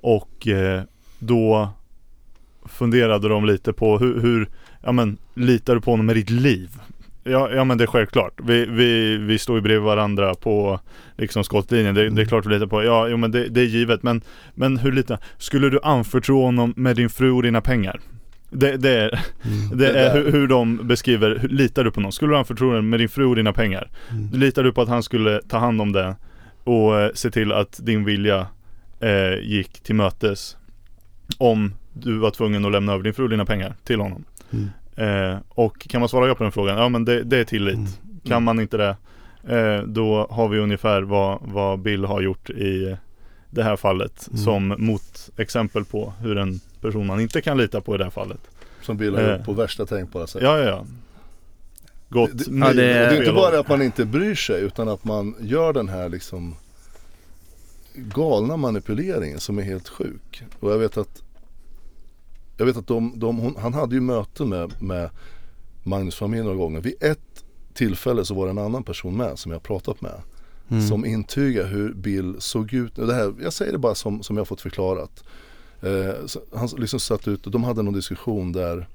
Och eh, då funderade de lite på hur, hur, ja men litar du på honom med ditt liv? Ja, ja men det är självklart. Vi, vi, vi står ju bredvid varandra på liksom skottlinjen. Det, det är mm. klart vi litar på. Ja, jo, men det, det är givet. Men, men hur lite, skulle du anförtro honom med din fru och dina pengar? Det, det är, mm. det är hur, hur de beskriver, hur, litar du på någon? Skulle du anförtro honom med din fru och dina pengar? Mm. Litar du på att han skulle ta hand om det och eh, se till att din vilja eh, gick till mötes om du var tvungen att lämna över din fru och dina pengar till honom? Mm. Eh, och kan man svara ja på den frågan? Ja men det, det är tillit. Mm. Kan mm. man inte det, eh, då har vi ungefär vad, vad Bill har gjort i det här fallet mm. som motexempel på hur en person man inte kan lita på i det här fallet. Som Bill har eh, gjort på värsta tänkbara sätt. Ja, ja, ja. Gott. Det, det, ja, det, är, det är inte bara att man inte bryr sig utan att man gör den här liksom galna manipuleringen som är helt sjuk. Och jag vet att jag vet att de, de hon, han hade ju möten med, med Magnus familj några gånger. Vid ett tillfälle så var det en annan person med som jag pratat med. Mm. Som intygar hur Bill såg ut. Det här, jag säger det bara som, som jag fått förklarat. Eh, han liksom satt ut och de hade någon diskussion där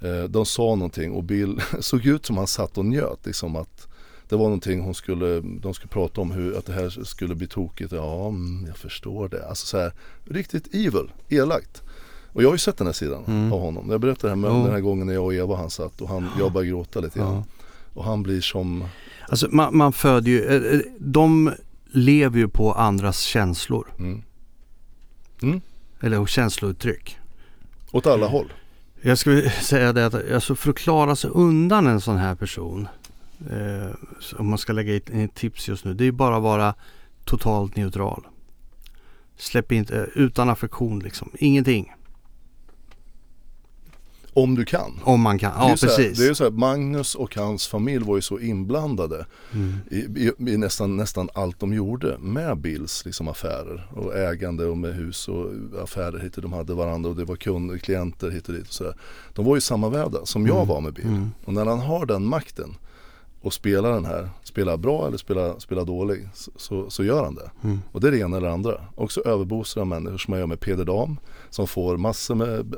eh, de sa någonting och Bill (laughs) såg ut som han satt och njöt. Liksom att det var någonting hon skulle, de skulle prata om hur att det här skulle bli tokigt. Ja, mm, jag förstår det. Alltså så här, riktigt evil, elakt. Och jag har ju sett den här sidan Mm. av honom. Jag berättade det här med Jo. den här gången när jag och Eva han satt och han, jag började gråta lite grann. Ja. Och han blir som, Alltså man, man föder ju, eh, eh, de lever ju på andras känslor. mm, Eller känslouttryck. åt alla håll. Jag skulle (laughs) säga det att alltså för att klara sig undan en sån här person. Eh, om man ska lägga in ett tips just nu. Det är bara att vara totalt neutral. Släpp inte, eh, utan affektion liksom. Ingenting. Om du kan. Om man kan. Ja så här, precis. det är så här, Magnus och hans familj var ju så inblandade Mm. i, i, i nästan, nästan allt de gjorde med Bills liksom affärer och ägande och med hus och affärer hit och de hade varandra och det var kunder, klienter hit och dit och sådär. De var ju sammanvävda som jag Mm. var med Bill. Mm. Och när han har den makten och spelar den här, spelar bra eller spelar, spelar dålig så, så, så gör han det. Mm. Och det är det ena eller andra. Också överboostrar människor som man gör med Peder Dam som får massor med,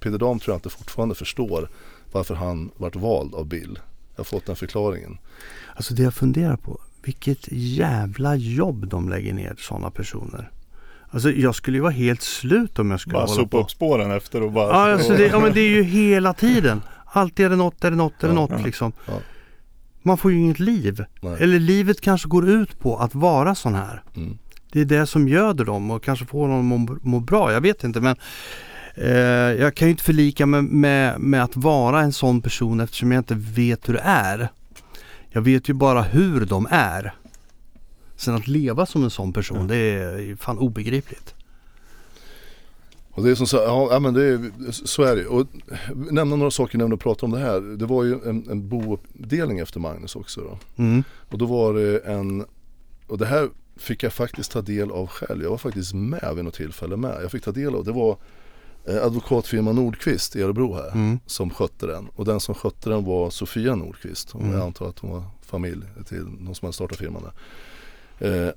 Peder Dam tror jag inte fortfarande förstår varför han vart vald av Bill. Jag har fått den förklaringen. Alltså det jag funderar på. Vilket jävla jobb de lägger ner sådana personer. Alltså jag skulle ju vara helt slut om jag skulle Bara hålla sopa på. upp spåren efter och bara Ja, alltså det, ja men det är ju hela tiden. Alltid är det något, är det något, är det Ja, något ja. liksom. Ja. Man får ju inget liv. Nej. Eller livet kanske går ut på att vara sån här. Mm. Det är det som göder dem och kanske får dem att må, bra. Jag vet inte men eh, jag kan ju inte förlika mig med, med att vara en sån person eftersom jag inte vet hur det är. Jag vet ju bara hur de är. Sen att leva som en sån person, Ja. det är fan obegripligt. Och det är som så, ja, men det är, så är det Och nämna några saker när du pratar om det här. Det var ju en, en bodelning efter Magnus också då. Mm. Och då var det en, och det här fick jag faktiskt ta del av själv. Jag var faktiskt med vid något tillfälle med. Jag fick ta del av, det var eh, advokatfirman Nordqvist i Örebro här Mm. som skötte den. Och den som skötte den var Sofia Nordqvist. Och Mm. jag antar att hon var familj till någon som hade startat firman där. Eh,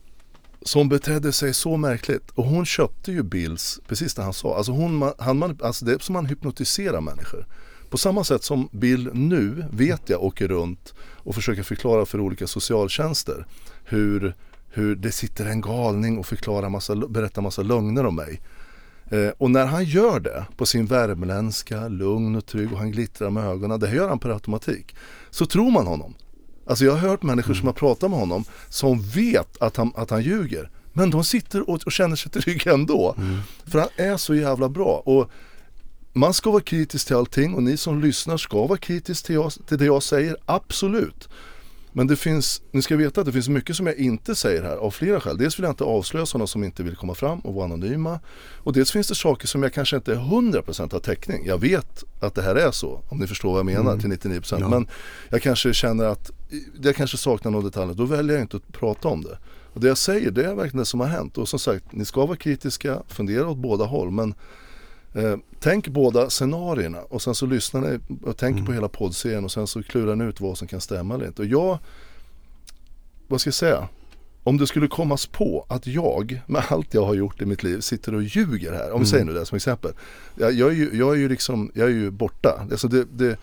som betedde sig så märkligt. Och hon köpte ju Bills, precis det han sa. Alltså, hon, han, man, alltså det är som man hypnotiserar människor. På samma sätt som Bill nu, vet jag, åker runt och försöker förklara för olika socialtjänster hur, hur det sitter en galning och förklarar massa, berättar massa lögner om mig. Eh, och när han gör det på sin värmländska, lugn och trygg och han glittrar med ögonen, det här gör han per automatik. Så tror man honom. Alltså jag har hört människor som har pratat med honom som vet att han, att han ljuger. Men de sitter och, och känner sig trygga ändå. För han är så jävla bra. Och man ska vara kritisk till allting och ni som lyssnar ska vara kritisk till, jag, till det jag säger, absolut. Men det finns, ni ska veta att det finns mycket som jag inte säger här av flera skäl. Dels vill jag inte avslöja sådana som inte vill komma fram och vara anonyma. Och dels finns det saker som jag kanske inte är 100% har täckning. Jag vet att det här är så, om ni förstår vad jag menar till 99%. Ja. Men jag kanske känner att jag kanske saknar någon detalj. Då väljer jag inte att prata om det. Och det jag säger det är verkligen det som har hänt. Och som sagt, ni ska vara kritiska, fundera åt båda håll. Men Eh, tänk båda scenarierna och sen så lyssnar ni och tänker på hela poddserien och sen så klurar ni ut vad som kan stämma eller inte. Och jag, vad ska jag säga? Om det skulle kommas på att jag med allt jag har gjort i mitt liv sitter och ljuger här. Om vi säger nu det som exempel. Jag, jag, är, ju, jag är ju liksom, jag är ju borta. Alltså det, det,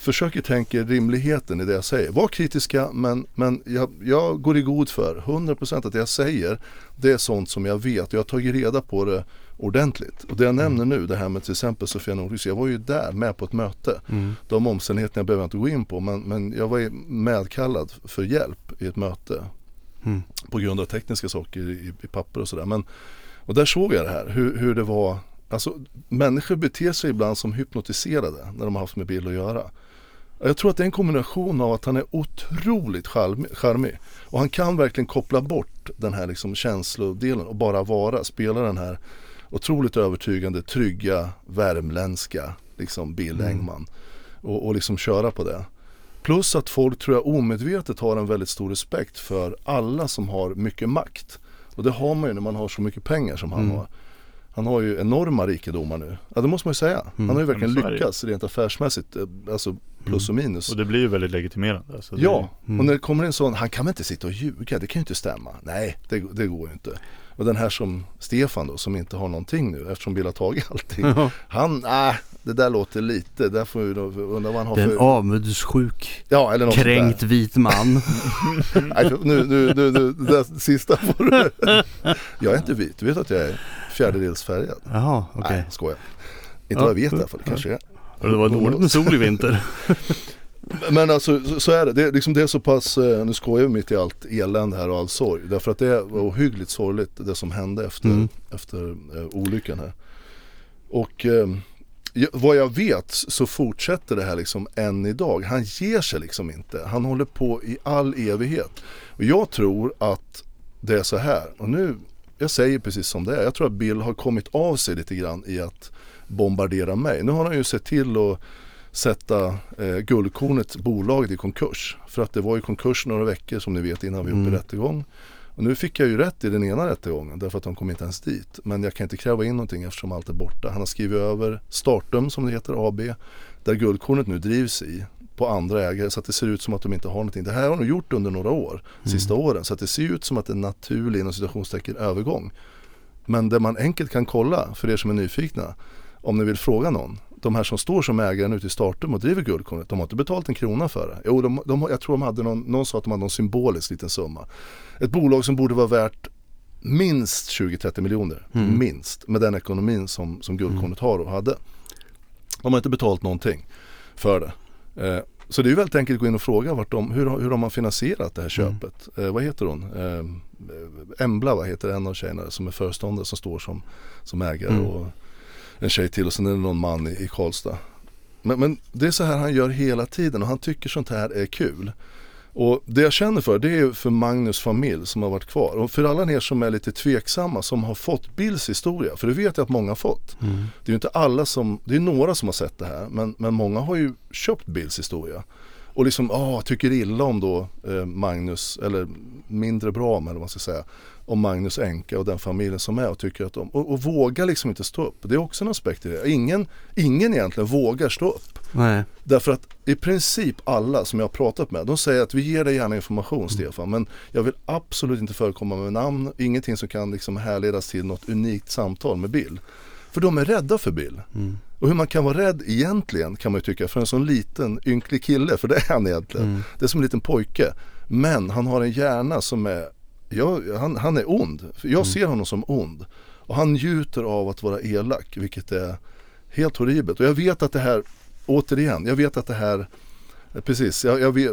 försöker tänka rimligheten i det jag säger. Var kritiska men, men jag, jag går i god för 100% att det jag säger det är sånt som jag vet. Jag har tagit reda på det ordentligt. Och det jag nämner nu, det här med till exempel Sofia Nordqvist. Jag var ju där med på ett möte. Mm. De omständigheterna behöver jag inte gå in på men, men jag var medkallad för hjälp i ett möte. Mm. På grund av tekniska saker i, i papper och sådär. Och där såg jag det här, hur, hur det var. Alltså människor beter sig ibland som hypnotiserade när de har haft med Bill att göra. Jag tror att det är en kombination av att han är otroligt charmig och han kan verkligen koppla bort den här liksom känslodelen och bara vara, spela den här otroligt övertygande, trygga, värmländska liksom Bill Engman och, och liksom köra på det. Plus att folk tror jag omedvetet har en väldigt stor respekt för alla som har mycket makt. Och det har man ju när man har så mycket pengar som han Mm. har. Han har ju enorma rikedomar nu. Ja det måste man ju säga. Han har ju verkligen är det ju. lyckats rent affärsmässigt. eh, Alltså plus och minus. Och det blir ju väldigt legitimerande alltså, Ja, Mm. och när det kommer en sån, han kan väl inte sitta och ljuga, det kan ju inte stämma. Nej, det, det går ju inte. Och den här som Stefan då, som inte har någonting nu eftersom Bill har tagit allting. Ja. Han, nej, det där låter lite, där får vi undra vad han har Det är en för... avmudssjuk, Ja, eller något kränkt vit man. (laughs) Nej, nu, nu, nu, nu, det där sista får du. Jag är inte vit, du vet att jag är fjärdedels färgad. Jaha, okej. Nej, skojar. Inte vad jag vet i alla fall, det kanske är. Det var dåligt med sol i vinter. (laughs) Men alltså så- så är det. Det är, liksom, det är så pass, eh, nu skojar vi mitt i allt elände här och all sorg. Därför att det var ohyggligt sorgligt det som hände efter, Mm. efter eh, olyckan här. Och eh, vad jag vet så fortsätter det här liksom än idag. Han ger sig liksom inte. Han håller på i all evighet. Och jag tror att det är så här. Och nu, jag säger precis som det är. Jag tror att Bill har kommit av sig lite grann i att bombardera mig. Nu har han ju sett till att sätta eh, Guldkornet, bolaget, i konkurs. För att det var ju konkurs några veckor som ni vet innan vi var uppe i Mm. rättegång. Och nu fick jag ju rätt i den ena rättegången därför att de kom inte ens dit. Men jag kan inte kräva in någonting eftersom allt är borta. Han har skrivit över Startum som det heter, AB, där Guldkornet nu drivs i på andra ägare så att det ser ut som att de inte har någonting. Det här har de gjort under några år, sista åren. Så att det ser ut som att det är en naturlig inom citationstecken övergång. Men det man enkelt kan kolla för er som är nyfikna om ni vill fråga någon. De här som står som ägare ute i Startum och driver Guldkornet, de har inte betalt en krona för det. Jo, de, de, jag tror de hade någon, någon sa att de hade någon symbolisk liten summa. Ett bolag som borde vara värt minst 20-30 miljoner, Mm. minst, med den ekonomin som, som Guldkornet har och hade. De har inte betalt någonting för det. Eh, så det är ju väldigt enkelt att gå in och fråga vart de, hur, har- hur har man finansierat det här Mm. köpet. Eh, vad heter hon? Eh, Embla vad heter en av tjejerna som är föreståndare som står som, som ägare Mm. och en tjej till och sen är det någon man i, i Karlstad. Men, men det är så här han gör hela tiden och han tycker sånt här är kul. Och det jag känner för det är för Magnus familj som har varit kvar. Och för alla er som är lite tveksamma som har fått Bills historia. För det vet jag att många har fått. Mm. Det är ju inte alla som, det är några som har sett det här. Men, men många har ju köpt Bills historia. Och liksom, ah, tycker illa om då eh, Magnus, eller mindre bra om eller vad man ska säga. Om Magnus änka och den familjen som är och tycker att de, och, och vågar liksom inte stå upp. Det är också en aspekt i det. Ingen, ingen egentligen vågar stå upp. Nej. Därför att i princip alla som jag har pratat med, de säger att vi ger dig gärna information Stefan, men jag vill absolut inte förekomma med namn, ingenting som kan liksom härledas till något unikt samtal med Bill. För de är rädda för Bill. Mm. Och hur man kan vara rädd egentligen kan man ju tycka för en sån liten ynklig kille, för det är han egentligen. Mm. Det är som en liten pojke. Men han har en hjärna som är, ja, han, han är ond. Jag ser honom som ond. Och han njuter av att vara elak, vilket är helt horribelt. Och jag vet att det här, återigen, jag vet att det här Precis, jag, jag vet,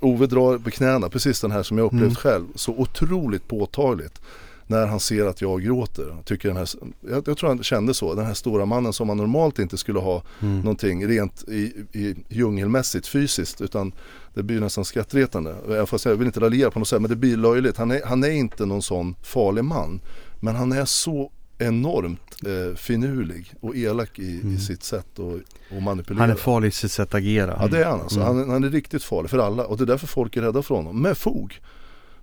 Ove drar på knäna, precis den här som jag upplevt Mm. själv, så otroligt påtagligt när han ser att jag gråter. Tycker den här, jag, jag tror han kände så, den här stora mannen som man normalt inte skulle ha Mm. någonting rent i, i djungelmässigt fysiskt utan det blir nästan skrattretande. Jag, får säga, jag vill inte raljera på något sätt men det blir löjligt. Han är, han är inte någon sån farlig man men han är så enormt eh, finurlig och elak i, i sitt sätt att manipulera. Han är farlig i sitt sätt att agera. Ja det är han alltså. Mm. Han, han är riktigt farlig för alla och det är därför folk är rädda för honom. Med fog.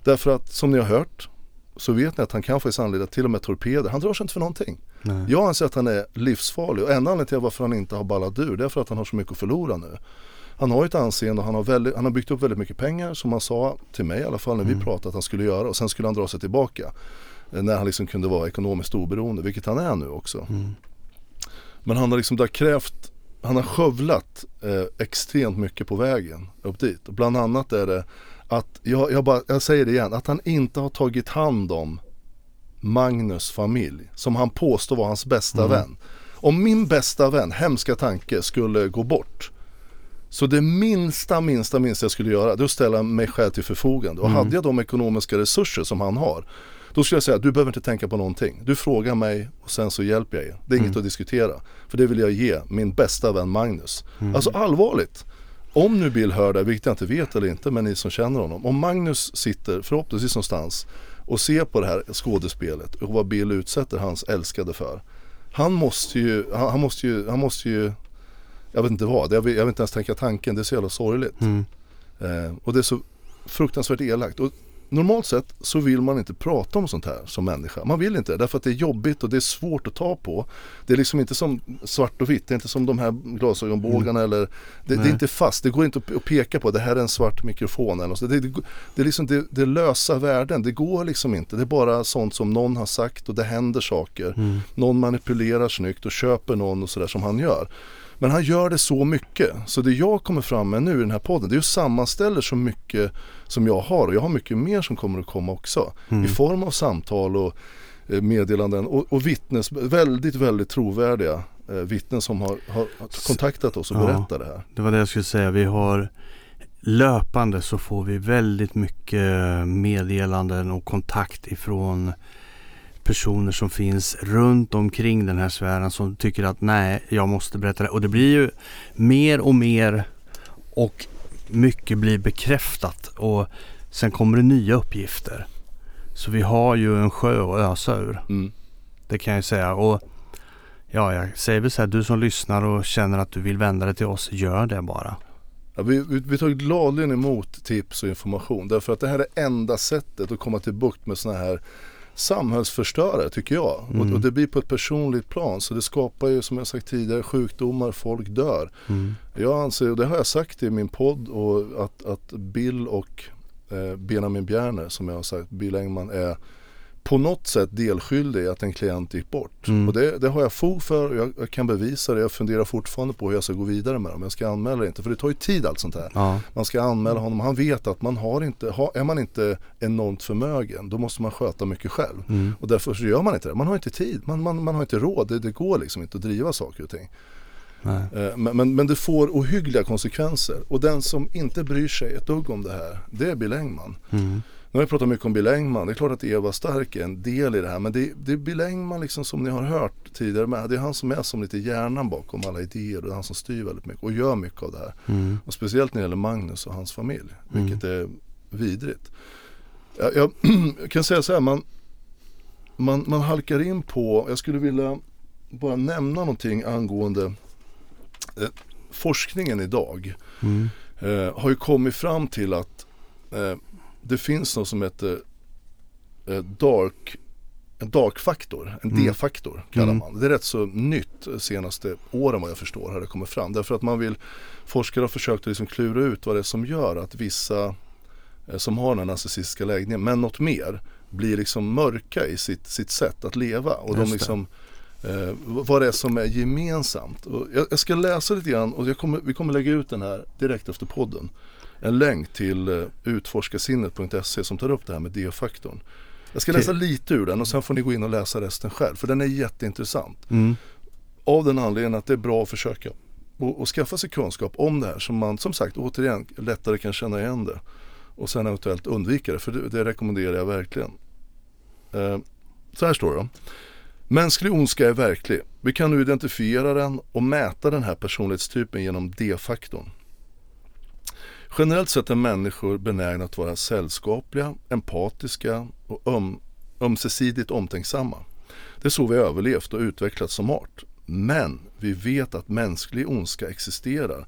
Därför att som ni har hört så vet ni att han kan faktiskt anleda till och med torpeder. Han drar sig inte för någonting. Nej. Jag anser att han är livsfarlig och enda anledningen till varför han inte har ballat ur det är för att han har så mycket att förlora nu. Han har ju ett anseende och han har, väldigt, han har byggt upp väldigt mycket pengar som han sa till mig i alla fall när vi pratade att han skulle göra och sen skulle han dra sig tillbaka. eh, När han liksom kunde vara ekonomiskt oberoende, vilket han är nu också. Mm. Men han har liksom där krävt, han har skövlat eh, extremt mycket på vägen upp dit. Bland annat är det att, jag, jag, bara, jag säger det igen, att han inte har tagit hand om Magnus familj som han påstår var hans bästa Mm. vän. Om min bästa vän, hemska tanke, skulle gå bort så det minsta, minsta, minsta jag skulle göra det är att ställa mig själv till förfogande. Och Mm. hade jag de ekonomiska resurser som han har då skulle jag säga du behöver inte tänka på någonting. Du frågar mig och sen så hjälper jag er. Det är inget Mm. att diskutera. För det vill jag ge min bästa vän Magnus. Mm. Alltså allvarligt. Om nu Bill hör det, vilket jag inte vet eller inte, men ni som känner honom. Om Magnus sitter förhoppningsvis någonstans och ser på det här skådespelet och vad Bill utsätter hans älskade för. Han måste ju, han, han måste ju, han måste ju, jag vet inte vad, jag vill, jag vill inte ens tänka tanken, det är så jävla sorgligt. Mm. Eh, och det är så fruktansvärt elakt. Och normalt sett så vill man inte prata om sånt här som människa. Man vill inte därför att det är jobbigt och det är svårt att ta på. Det är liksom inte som svart och vitt, det är inte som de här glasögonbågarna eller det, det är inte fast, det går inte att- peka på det här är en svart mikrofon eller så. Det, det, det är liksom det, det är lösa värden, det går liksom inte. Det är bara sånt som någon har sagt och det händer saker. Mm. Någon manipulerar snyggt och köper någon och sådär som han gör. Men han gör det så mycket. Så det jag kommer fram med nu i den här podden det är ju sammanställer så mycket som jag har och jag har mycket mer som kommer att komma också. Mm. I form av samtal och eh, meddelanden och, och vittnes, väldigt, väldigt trovärdiga eh, vittnen som har, har kontaktat oss och Ja. berättat det här. Det var det jag skulle säga. Vi har löpande så får vi väldigt mycket meddelanden och kontakt ifrån personer som finns runt omkring den här sfären som tycker att nej, jag måste berätta det. Och det blir ju mer och mer och mycket blir bekräftat och sen kommer det nya uppgifter. Så vi har ju en sjö att ösa ur. Mm. Det kan jag säga. Och ja, jag säger väl så här, du som lyssnar och känner att du vill vända dig till oss, gör det bara. Ja, vi, vi, vi tar gladeligen emot tips och information därför att det här är enda sättet att komma till bukt med sådana här samhällsförstörare tycker jag. Mm. Och, och det blir på ett personligt plan så det skapar ju som jag sagt tidigare sjukdomar, folk dör. Mm. Jag anser, och det har jag sagt i min podd, och att, att Bill och eh, Benjamin Bjerner som jag har sagt, Bill Engman är på något sätt delskyldig i att en klient gick bort. Mm. Och det, det har jag fog för och jag, jag kan bevisa det. Jag funderar fortfarande på hur jag ska gå vidare med det. Om jag ska anmäla det inte. För det tar ju tid allt sånt här. Ja. Man ska anmäla honom. Han vet att man har inte, har, är man inte enormt förmögen då måste man sköta mycket själv. Mm. Och därför så gör man inte det. Man har inte tid. Man, man, man har inte råd. Det, det går liksom inte att driva saker och ting. Eh, Men, men, men det får ohyggliga konsekvenser. Och den som inte bryr sig ett dugg om det här, det är Bill Engman. Mm. Nu har jag pratat mycket om Bill Engman. Det är klart att Eva Stark är en del i det här. Men det, det är Bill Engman liksom som ni har hört tidigare med. Det är han som är som lite hjärnan bakom alla idéer. Och det är han som styr väldigt mycket och gör mycket av det här. Mm. Och speciellt när det gäller Magnus och hans familj. Mm. Vilket är vidrigt. Jag, (clears throat) jag kan säga så här. Man, man, man halkar in på, jag skulle vilja bara nämna någonting angående eh, forskningen idag. Mm. Eh, har ju kommit fram till att eh, det finns något som heter eh, dark en dark-faktor, en Mm. D-faktor kallar Mm. man det. Det är rätt så nytt senaste åren vad jag förstår har det kommit fram. Därför att man vill, forskare har försökt att liksom klura ut vad det är som gör att vissa eh, som har den här narcissistiska läggningen, men något mer, blir liksom mörka i sitt, sitt sätt att leva. Och de Just liksom, eh, vad det är som är gemensamt. Och jag, jag ska läsa lite grann och jag kommer, vi kommer lägga ut den här direkt efter podden. En länk till eh, utforskasinnet.se som tar upp det här med D-faktorn. Jag ska läsa lite ur den och sen får ni gå in och läsa resten själv. För den är jätteintressant. Mm. Av den anledningen att det är bra att försöka och, och skaffa sig kunskap om det här. Så man som sagt återigen lättare kan känna igen det. Och sen eventuellt undvika det. För det, det rekommenderar jag verkligen. Eh, så här står det. Mänsklig ondska är verklig. Vi kan nu identifiera den och mäta den här personlighetstypen genom D-faktorn. Generellt sett är människor benägna att vara sällskapliga, empatiska och öm, ömsesidigt omtänksamma. Det är så vi har överlevt och utvecklats som art. Men vi vet att mänsklig ondska existerar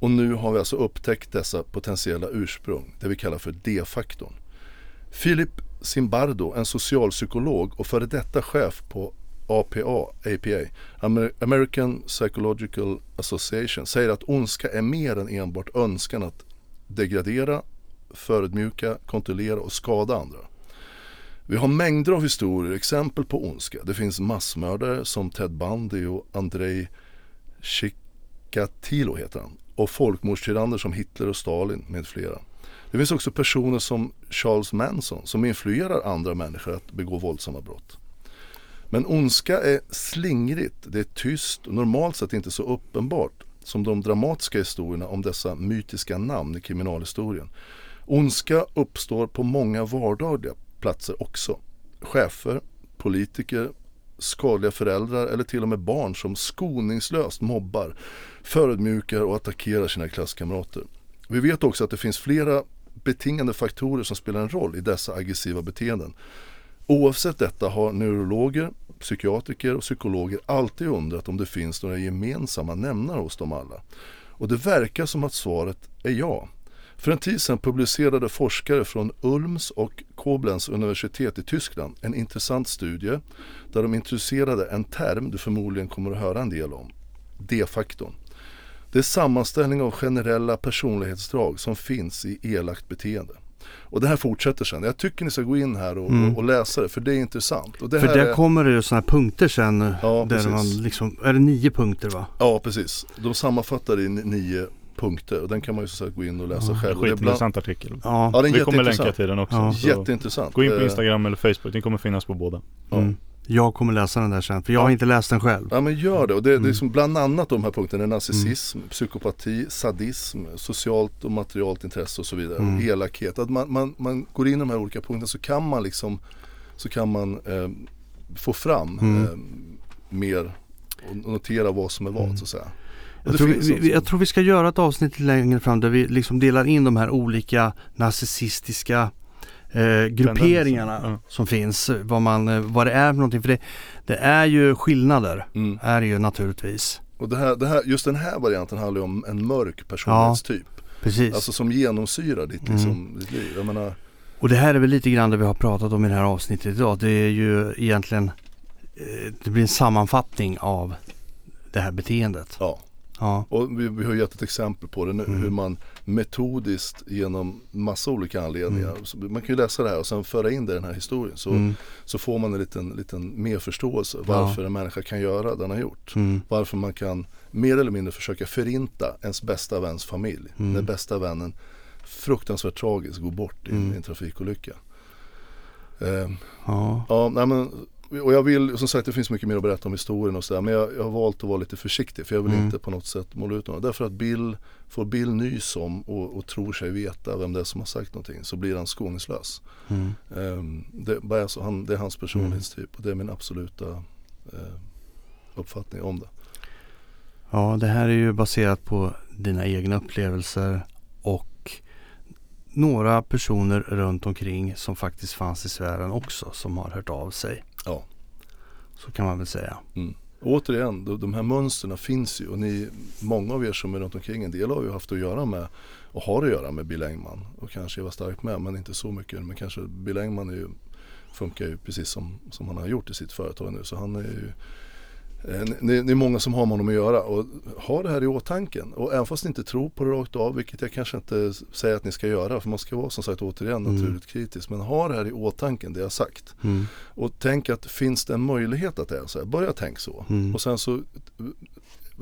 och nu har vi alltså upptäckt dessa potentiella ursprung, det vi kallar för D-faktorn. Philip Zimbardo, en socialpsykolog och före detta chef på APA, APA, American Psychological Association, säger att ondska är mer än enbart önskan att degradera, förödmjuka, kontrollera och skada andra. Vi har mängder av historier, exempel på ondska. Det finns massmördare som Ted Bundy och Andrei Chikatilo heter han. Och folkmordstyranner som Hitler och Stalin med flera. Det finns också personer som Charles Manson som influerar andra människor att begå våldsamma brott. Men ondska är slingrigt, det är tyst och normalt sett inte så uppenbart som de dramatiska historierna om dessa mytiska namn i kriminalhistorien. Ondska uppstår på många vardagliga platser också. Chefer, politiker, skadliga föräldrar eller till och med barn som skoningslöst mobbar, förödmjukar och attackerar sina klasskamrater. Vi vet också att det finns flera betingande faktorer som spelar en roll i dessa aggressiva beteenden. Oavsett detta har neurologer, psykiatriker och psykologer alltid undrat om det finns några gemensamma nämnare hos dem alla. Och det verkar som att svaret är ja. För en tid sedan publicerade forskare från Ulms och Koblenz universitet i Tyskland en intressant studie där de introducerade en term du förmodligen kommer att höra en del om. D-faktorn. Det är sammanställning av generella personlighetsdrag som finns i elakt beteende. Och det här fortsätter sen. Jag tycker ni ska gå in här och, Mm. och, läsa det för det är intressant. Och det För här där är, kommer det ju sådana här punkter sen. Ja, där precis. man liksom, är det nio punkter va? Ja precis. De sammanfattar det i ni- nio punkter och den kan man ju så att säga gå in och läsa Ja, själv. Är bland- Skitintressant artikel. Ja. Ja, den är Vi kommer jätteintressant. länka till den också. Ja. Jätteintressant. Gå in på Eh, Instagram eller Facebook, den kommer finnas på båda. Ja. Mm. Jag kommer läsa den där sen, för jag har inte läst den själv. Ja men gör det. Och det, det är Mm. som bland annat de här punkterna. Narcissism, psykopati, sadism, socialt och materialt intresse och så vidare. Mm. Elakhet. Att man, man, man går in i de här olika punkterna så kan man liksom Så kan man eh, få fram Mm. eh, mer och notera vad som är vad Mm. så att säga. Jag tror, vi, jag tror vi ska göra ett avsnitt längre fram där vi liksom delar in de här olika narcissistiska eh, grupperingarna Ja. som finns. Vad, man, eh, vad det är för någonting. För det, det är ju skillnader. Mm. Är det ju naturligtvis. Och det här, det här, just den här varianten handlar ju om en mörk personlighetstyp. Precis. Alltså som genomsyrar ditt, Mm. liksom, ditt liv. Jag menar, Och det här är väl lite grann det vi har pratat om i det här avsnittet idag. Det är ju egentligen eh, Det blir en sammanfattning av det här beteendet. ja. Ja. Och vi, vi har gett ett exempel på det nu. Mm. Hur man metodiskt genom massa olika anledningar. Så Man kan ju läsa det här och sen föra in det i den här historien. Så, Mm. så får man en liten, liten mer förståelse varför en människa kan göra det den har gjort. Mm. Varför man kan mer eller mindre försöka förinta ens bästa väns familj. Mm. När bästa vännen fruktansvärt tragiskt går bort i, en- Mm. en trafikolycka. Eh, Ja. ja, nej men, och jag vill, som sagt det finns mycket mer att berätta om historien och sådär. Men jag, jag har valt att vara lite försiktig för jag vill Mm. inte på något sätt måla ut någon. Därför att Bill får Bill nys om och, och tror sig veta vem det är som har sagt någonting så blir han skoningslös. Mm. Um, det, bara är så, han, det är hans personlighetstyp och det är min absoluta eh, uppfattning om det. Ja, det här är ju baserat på dina egna upplevelser några personer runt omkring som faktiskt fanns i sfären också som har hört av sig. Ja. Så kan man väl säga. Mm. Återigen, de, de här mönstren finns ju och ni, många av er som är runt omkring, en del har ju haft att göra med och har att göra med Bill Engman och kanske Eva Stark med men inte så mycket. Men kanske Bill Engman är ju, funkar ju precis som, som han har gjort i sitt företag nu så han är ju det, det är många som har med honom att göra och ha det här i åtanke. Och även fast ni inte tror på det rakt av, vilket jag kanske inte säger att ni ska göra, för man ska vara som sagt återigen Mm. naturligt kritisk. Men ha det här i åtanke, det jag sagt. Mm. Och tänk att finns det en möjlighet att det är så här, börja tänk så. Mm. Och sen så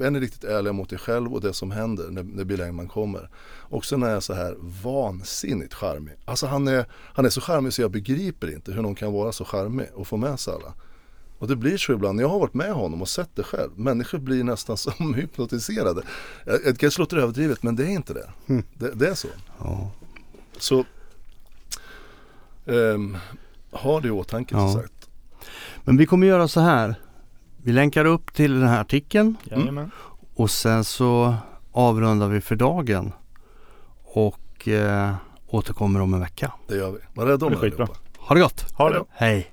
är ni riktigt ärliga mot er själv och det som händer när, när Bill Engman kommer. Och sen är jag så här vansinnigt charmig. Alltså han är, han är så charmig så jag begriper inte hur någon kan vara så charmig och få med sig alla. Och det blir så ibland, jag har varit med honom och sett det själv. Människor blir nästan (laughs) som hypnotiserade. Jag kanske låter överdrivet men det är inte det. Mm. Det, det är så. Ja. Så ehm, ha det i åtanke Ja. som sagt. Men vi kommer göra så här. Vi länkar upp till den här artikeln Jajamän. och sen så avrundar vi för dagen och eh, återkommer om en vecka. Det gör vi. Var rädda om Det är er allihopa. Ha det gott! Ha det. Hej!